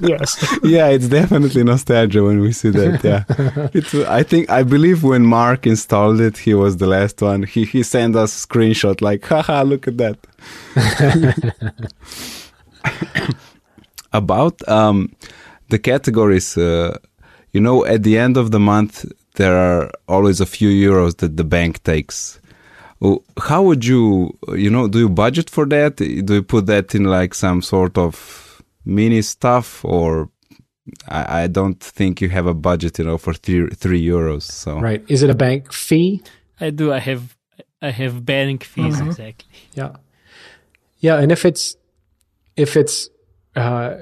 [SPEAKER 2] Yes.
[SPEAKER 1] yeah, it's definitely nostalgia when we see that. Yeah, it's. I think I believe when Mark installed it, he was the last one. He he sent us a screenshot like, haha, look at that. About um, the categories, uh, you know, at the end of the month there are always a few euros that the bank takes. Oh, How would you, you know, do you budget for that? Do you put that in like some sort of mini stuff, or I, I don't think you have a budget, you know, for three three euros. So
[SPEAKER 4] Right? Is it a bank fee?
[SPEAKER 3] i do i have i have bank fees
[SPEAKER 2] Mhm.
[SPEAKER 3] exactly
[SPEAKER 4] Yeah. Yeah, and if it's if it's uh,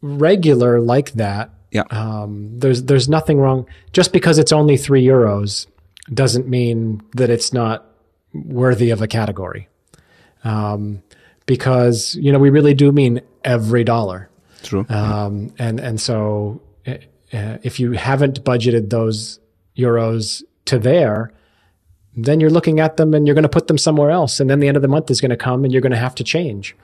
[SPEAKER 4] regular like that,
[SPEAKER 1] Yeah.
[SPEAKER 4] um, there's there's nothing wrong. Just because it's only three euros doesn't mean that it's not worthy of a category. Um, because you know we really do mean every dollar.
[SPEAKER 1] true.
[SPEAKER 4] Um, and and so uh, if you haven't budgeted those euros to there, then you're looking at them and you're going to put them somewhere else, and then the end of the month is going to come and you're going to have to change.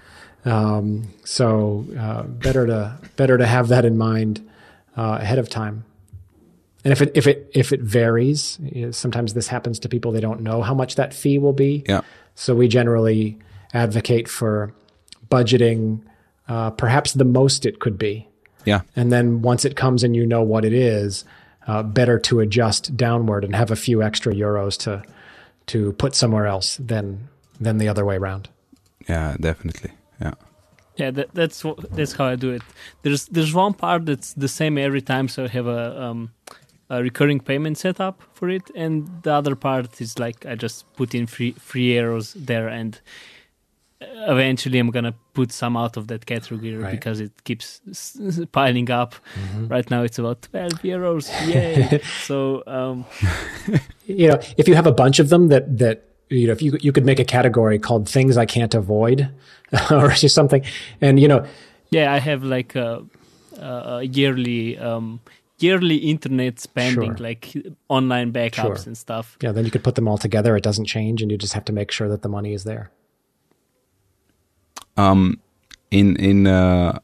[SPEAKER 4] Um, so uh, better to better to have that in mind uh, ahead of time. And if it if it if it varies, you know, sometimes this happens to people. They don't know how much that fee will be.
[SPEAKER 1] Yeah.
[SPEAKER 4] So we generally advocate for budgeting, uh, perhaps the most it could be,
[SPEAKER 1] Yeah.
[SPEAKER 4] and then once it comes and you know what it is, uh, better to adjust downward and have a few extra euros to to put somewhere else than than the other way around.
[SPEAKER 1] Yeah, definitely. Yeah.
[SPEAKER 3] Yeah, that, that's that's how I do it. There's there's one part that's the same every time, so I have a um, a recurring payment setup for it, and the other part is like I just put in free free arrows there, and eventually I'm gonna put some out of that category
[SPEAKER 4] Right.
[SPEAKER 3] because it keeps piling up.
[SPEAKER 1] Mm-hmm.
[SPEAKER 3] Right now it's about twelve euros, yay! so um,
[SPEAKER 4] you know, if you have a bunch of them that that you know, if you you could make a category called things I can't avoid, or just something, and you know,
[SPEAKER 3] Yeah, I have like a, a yearly um, yearly internet spending,
[SPEAKER 4] Sure.
[SPEAKER 3] like online backups
[SPEAKER 4] Sure.
[SPEAKER 3] and stuff.
[SPEAKER 4] yeah, then you could put them all together. It doesn't change, and you just have to make sure that the money is there.
[SPEAKER 1] um in in uh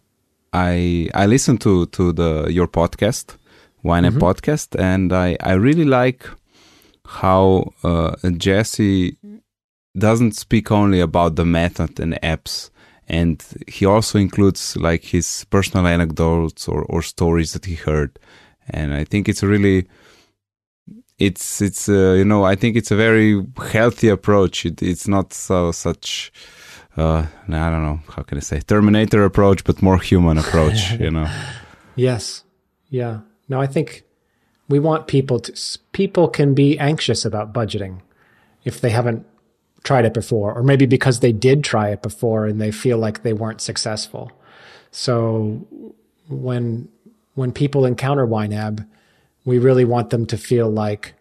[SPEAKER 1] i i listen to to the your podcast YNAB podcast and i i really like how uh jesse doesn't speak only about the method and apps and he also includes like his personal anecdotes or or stories that he heard and i think it's really it's it's uh, you know i think it's a very healthy approach it, it's not so such uh i don't know how can i say terminator approach but more human approach you know
[SPEAKER 4] Yes, yeah. No, I think we want people to. People can be anxious about budgeting if they haven't tried it before, or maybe because they did try it before and they feel like they weren't successful. So when when people encounter YNAB, we really want them to feel like,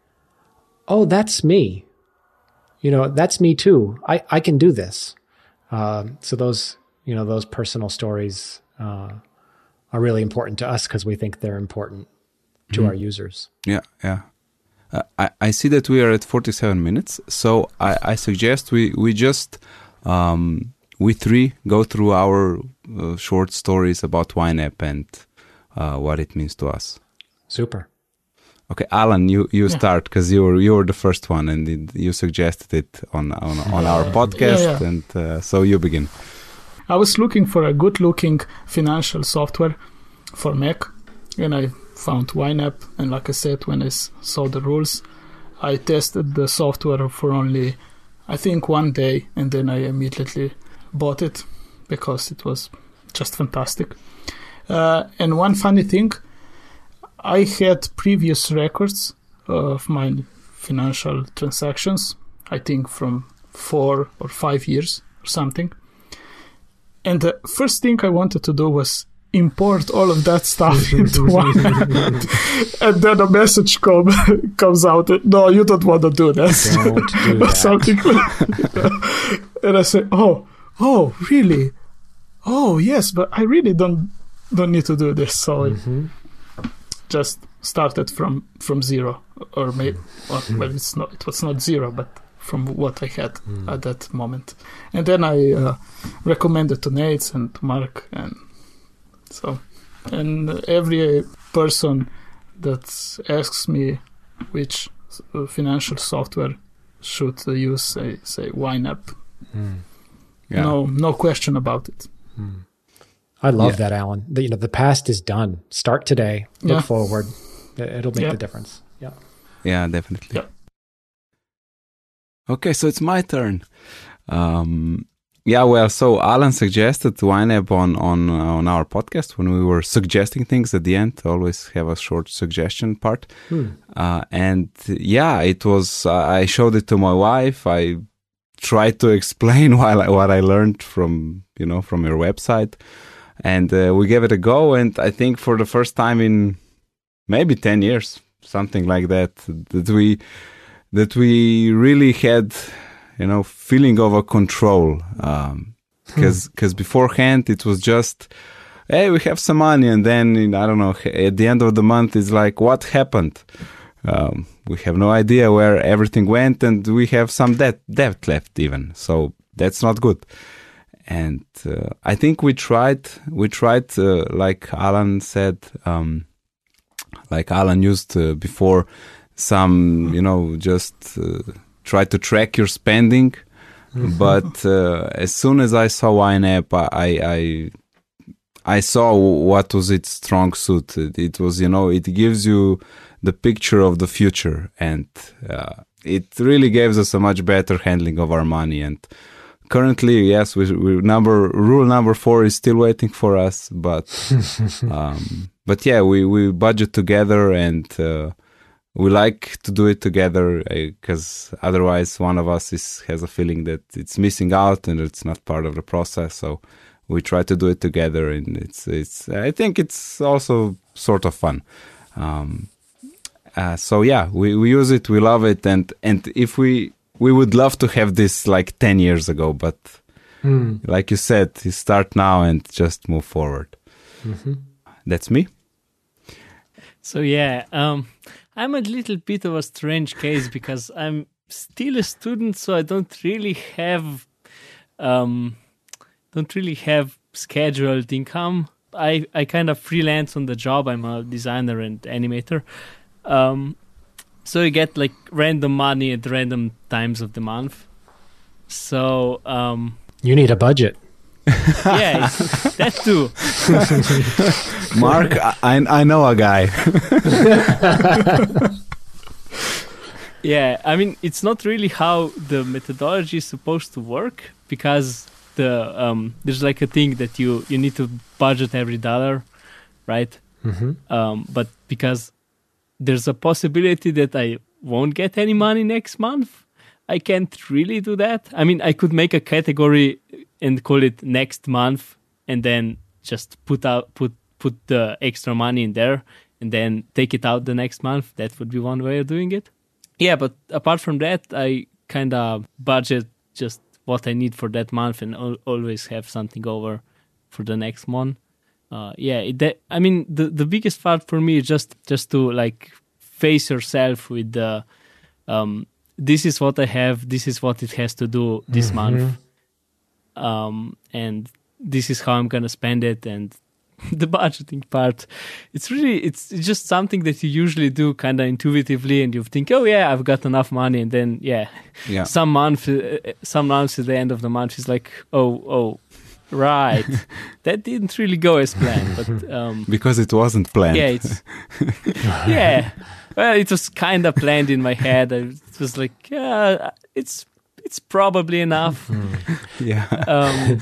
[SPEAKER 4] oh, that's me. You know, that's me too. I, I can do this. Um, so those you know those personal stories uh, are really important to us because we think they're important to our users.
[SPEAKER 1] Yeah, yeah. Uh, I, I see that we are at 47 minutes, so I, I suggest we, we just, um, we three go through our uh, short stories about YNAB and uh, what it means to us.
[SPEAKER 4] Super.
[SPEAKER 1] Okay, Alan, you, you start because you were you were the first one and it, you suggested it on on, on our podcast,
[SPEAKER 2] yeah.
[SPEAKER 1] and uh, so you begin.
[SPEAKER 2] I was looking for a good looking financial software for Mac and I found YNAB. And like I said, when I saw the rules, I tested the software for only, I think, one day and then I immediately bought it because it was just fantastic. Uh, and one funny thing, I had previous records of my financial transactions, I think from four or five years or something. And the first thing I wanted to do was import all of that stuff into one. and then a message come, comes out, no, you don't want to do this.
[SPEAKER 4] Don't do
[SPEAKER 2] or something. and I say, oh, oh, really? Oh, yes, but I really don't don't need to do this. So I mm-hmm. just started from from zero, or maybe well, hmm. well, it's not. It was not zero, but from what I had hmm. at that moment. And then I uh, recommended to Nate and to Mark, and so and every person that asks me which financial software should use, say, say YNAB. Hmm.
[SPEAKER 1] Yeah.
[SPEAKER 2] No, no question about it.
[SPEAKER 4] I love
[SPEAKER 1] Yeah.
[SPEAKER 4] that, Alan. The, you know, the past is done. Start today. Look
[SPEAKER 2] Yeah.
[SPEAKER 4] forward. It- It'll make
[SPEAKER 2] Yeah.
[SPEAKER 4] the difference. Yeah.
[SPEAKER 1] Yeah, definitely.
[SPEAKER 2] Yeah.
[SPEAKER 1] Okay, so it's my turn. Um, yeah, well, so Alan suggested YNAB on on uh, on our podcast when we were suggesting things at the end. Always have a short suggestion part, uh, and yeah, it was. Uh, I showed it to my wife. I tried to explain while I, what I learned from you know from your website, and uh, we gave it a go. And I think for the first time in maybe ten years, something like that, that we that we really had you know feeling of a control um because because beforehand it was just hey we have some money and then i don't know at the end of the month it's like what happened um, we have no idea where everything went and we have some debt debt left even so that's not good and uh, i think we tried we tried uh, like alan said um, like Alan used uh, before, some you know just uh, try to track your spending. But uh, as soon as I saw YNAB, I, I I saw what was its strong suit. It, it, was you know it gives you the picture of the future, and uh, it really gives us a much better handling of our money. And currently, yes, we, we number rule number four is still waiting for us, but um, but yeah, we we budget together and. Uh, we like to do it together because uh, otherwise one of us is has a feeling that it's missing out and it's not part of the process so we try to do it together and it's it's i think it's also sort of fun um, uh, so yeah we, we use it we love it and and if we we would love to have this like 10 years ago but mm. like you said you start now and just move forward mm-hmm. that's me
[SPEAKER 3] so yeah um I'm a little bit of a strange case because I'm still a student, so I don't really have um, don't really have scheduled income. I, I kind of freelance on the job. I'm a designer and animator. Um, so you get like random money at random times of the month. So um,
[SPEAKER 4] you need a budget.
[SPEAKER 3] yeah, that too.
[SPEAKER 1] Mark, I, I know a guy.
[SPEAKER 3] yeah, I mean, it's not really how the methodology is supposed to work because the um, there's like a thing that you you need to budget every dollar, right? Mm-hmm. Um, but because there's a possibility that I won't get any money next month, I can't really do that. I mean, I could make a category and call it next month and then just put out put put the extra money in there and then take it out the next month. That would be one way of doing it. Yeah but apart from that i kind of budget just what i need for that month and al- always have something over for the next month uh, yeah that, i mean the, the biggest part for me is just just to like face yourself with the um, this is what i have this is what it has to do this mm-hmm. month um, and this is how I'm gonna spend it and the budgeting part it's really it's, it's just something that you usually do kind of intuitively and you think oh yeah i've got enough money and then yeah, yeah. some month uh, some months at the end of the month is like oh oh right. That didn't really go as planned but um,
[SPEAKER 1] because it wasn't planned.
[SPEAKER 3] Yeah it's yeah. Well it was kind of planned in my head. It was like yeah it's it's probably enough.
[SPEAKER 1] Yeah. Um,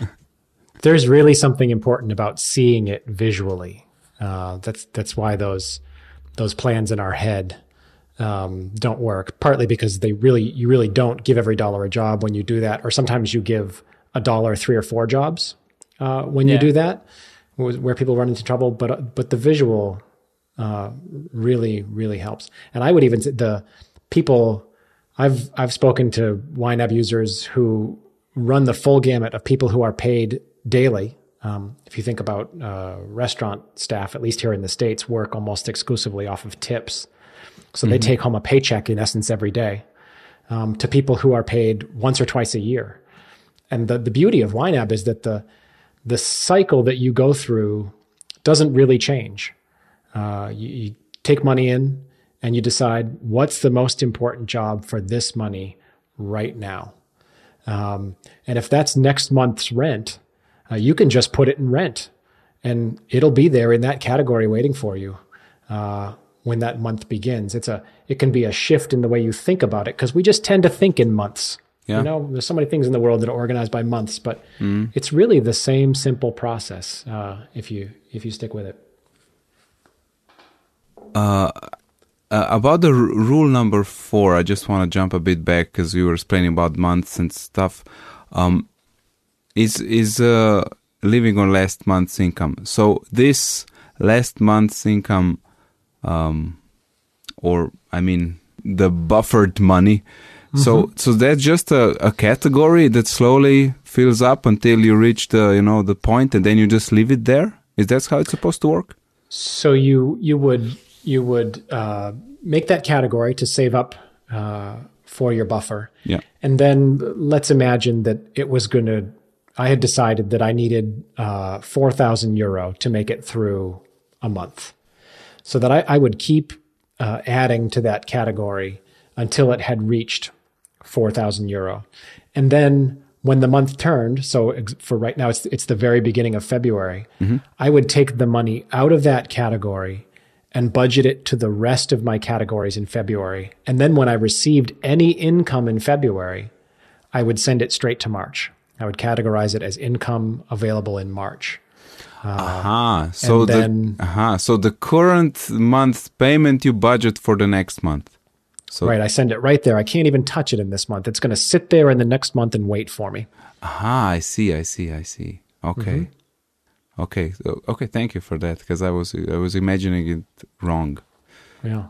[SPEAKER 4] there's really something important about seeing it visually. Uh, that's that's why those those plans in our head um, don't work. Partly because they really you really don't give every dollar a job when you do that, or sometimes you give a dollar three or four jobs uh, when yeah. you do that, where people run into trouble. But but the visual uh, really really helps. And I would even the people I've I've spoken to YNAB users who run the full gamut of people who are paid daily. Um, if you think about uh, restaurant staff, at least here in the States, work almost exclusively off of tips. So mm-hmm. they take home a paycheck in essence every day um, to people who are paid once or twice a year. And the, the beauty of YNAB is that the, the cycle that you go through doesn't really change. Uh, you, you take money in and you decide what's the most important job for this money right now. Um, and if that's next month's rent, uh, you can just put it in rent and it'll be there in that category waiting for you uh, when that month begins. It's a it can be a shift in the way you think about it because we just tend to think in months. Yeah. You know, there's so many things in the world that are organized by months, but mm. it's really the same simple process uh, if you if you stick with it.
[SPEAKER 1] Uh, uh, about the r- rule number four, I just want to jump a bit back because we were explaining about months and stuff. Um, is is uh, living on last month's income. So this last month's income, um, or I mean the buffered money. Mm-hmm. So so that's just a, a category that slowly fills up until you reach the you know the point, and then you just leave it there. Is that how it's supposed to work?
[SPEAKER 4] So you you would you would uh, make that category to save up uh, for your buffer.
[SPEAKER 1] Yeah.
[SPEAKER 4] And then let's imagine that it was going to I had decided that I needed uh, 4,000 euro to make it through a month. so that I, I would keep uh, adding to that category until it had reached 4,000 euro. And then when the month turned, so for right now, it's, it's the very beginning of February, mm-hmm. I would take the money out of that category and budget it to the rest of my categories in February. And then when I received any income in February, I would send it straight to March. I would categorize it as income available in March.
[SPEAKER 1] Uh, aha. So
[SPEAKER 4] and
[SPEAKER 1] the
[SPEAKER 4] then-
[SPEAKER 1] aha. So the current month's payment you budget for the next month. So
[SPEAKER 4] Right. I send it right there. I can't even touch it in this month. It's going to sit there in the next month and wait for me.
[SPEAKER 1] aha. I see. I see. I see. Okay. Okay. So, okay. Thank you for that because I was I was imagining it wrong.
[SPEAKER 4] Yeah.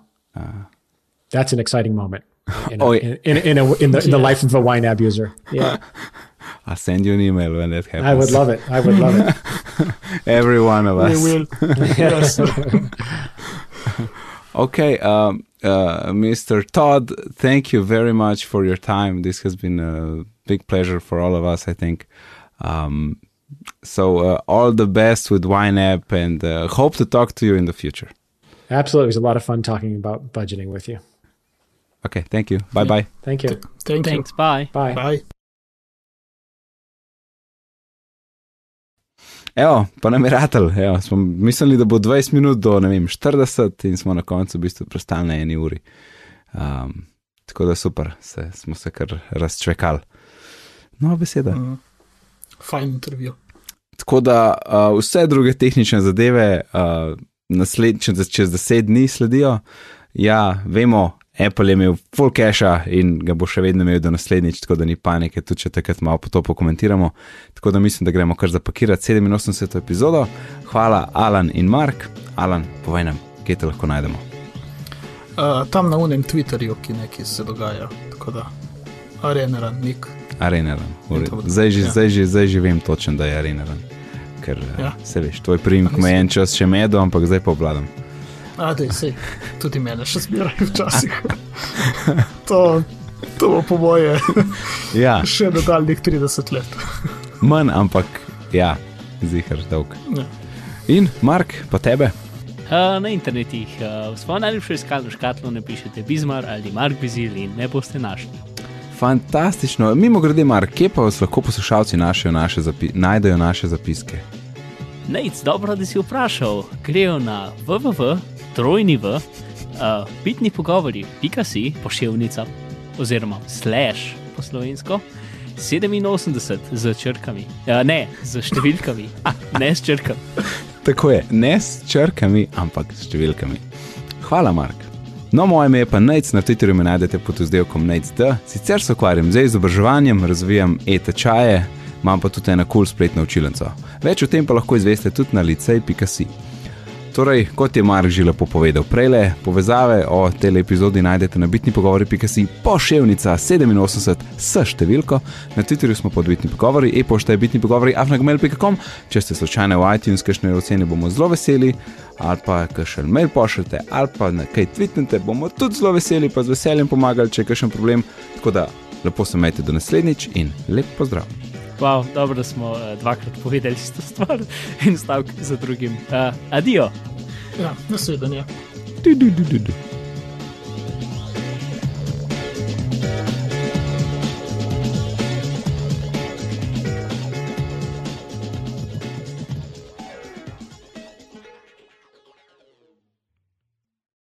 [SPEAKER 4] That's an exciting moment in, a,
[SPEAKER 1] Oh, yeah.
[SPEAKER 4] in, in, in, a, in, the, in the life of a YNAB user. Yeah.
[SPEAKER 1] I'll send you an email when that happens.
[SPEAKER 4] I would love it. I would love it.
[SPEAKER 1] Every one of
[SPEAKER 2] We
[SPEAKER 1] us.
[SPEAKER 2] will. yes.
[SPEAKER 1] Okay, um, uh, Mr. Todd, thank you very much for your time. This has been a big pleasure for all of us, I think. Um, so, uh, all the best with YNAB and uh, hope to talk to you in the future.
[SPEAKER 4] Absolutely. It was a lot of fun talking about budgeting with you.
[SPEAKER 1] Okay, thank you. Bye bye.
[SPEAKER 4] Thank you.
[SPEAKER 2] Thank you.
[SPEAKER 3] Thanks, bye.
[SPEAKER 4] Bye.
[SPEAKER 2] Bye.
[SPEAKER 1] Evo, pa nam je ratelj. Evo, smo mislili, da bo 20 minut do vem, 40 in smo na koncu v bistvu prestali na eni uri. Um, tako da super, se, smo se kar razčvekali. No, beseda.
[SPEAKER 2] Mm. Fajn intervju.
[SPEAKER 1] Tako da uh, vse druge tehnične zadeve uh, nasled, čez, čez deset dni sledijo. Ja, vemo, Apple je imel full cache in ga bo še vedno imel do naslednjič, tako da ni panike, tudi če takrat malo po to pokomentiramo. Tako da mislim, da gremo kar zapakirati 87. epizodo. Hvala, Alan in Mark. Alan, povej nam, kje te lahko najdemo.
[SPEAKER 2] Uh, tam na unem Twitterju, ki nekaj se dogaja. Tako da, areneran, to bo-
[SPEAKER 1] Zdaj, že-
[SPEAKER 2] ja.
[SPEAKER 1] zdaj, že- zdaj že vem točen, da je arenaran. Ker ja.
[SPEAKER 2] Ja.
[SPEAKER 1] se veš, tvoj primek me en čas še medo, ampak zdaj pa obvladam.
[SPEAKER 2] A, da se tudi mene še zbirajo včasih. to, to bo po moje
[SPEAKER 1] Ja,
[SPEAKER 2] še nadaljnih 30 let.
[SPEAKER 1] manj, ampak ja, zihar dolg.
[SPEAKER 2] Ja.
[SPEAKER 1] In Mark, pa tebe?
[SPEAKER 3] Uh, na internetih uh, v svojo najljubšo iskalno škatlo napišete Bizmar ali Mark Bizil in ne boste našli.
[SPEAKER 1] Fantastično. Mimo grede, Mark, kje pa vas lahko poslušalci naše najdejo naše zapiske?
[SPEAKER 3] Nec, dobro, da si vprašal. Grejo na www, trojni v, uh, bitni pogovori, pika si, pošiljnica, oziroma slash po slovensko, 87 z črkami, uh, ne z številkami, ne s črkami.
[SPEAKER 1] Tako je, ne s črkami, ampak s številkami. Hvala, Mark. No, moje ime je pa Nec, na Twitterju me najdete pod vzdelkom NecD. Sicer se ukvarjam z izobraževanjem, razvijam e-tečaje, imam pa tudi eno kul cool spletno učilnico. Več o tem pa lahko izveste tudi na licej.si. Torej, kot je Mark že lepo povedal prej, povezave o tej epizodi najdete na bitni pogovori.si pošiljnica 87 s številko, na Twitterju smo pod bitni pogovori, e-pošta je bitni pogovori afnagmail.com, če ste slučajno v iTunes, kakšne ocene bomo zelo veseli, ali pa kakšen mail pošljete, ali pa na kaj tweetnete, bomo tudi zelo veseli, pa z veseljem pomagali, če je kakšen problem. Tako da lepo se majte do naslednjič in lep pozdrav.
[SPEAKER 3] Wow, dobro, smo uh, dvakrat povedali isto stvar in stavek za drugim. Uh, adijo!
[SPEAKER 2] Ja, naslednje.
[SPEAKER 1] Du, du, du, du, du.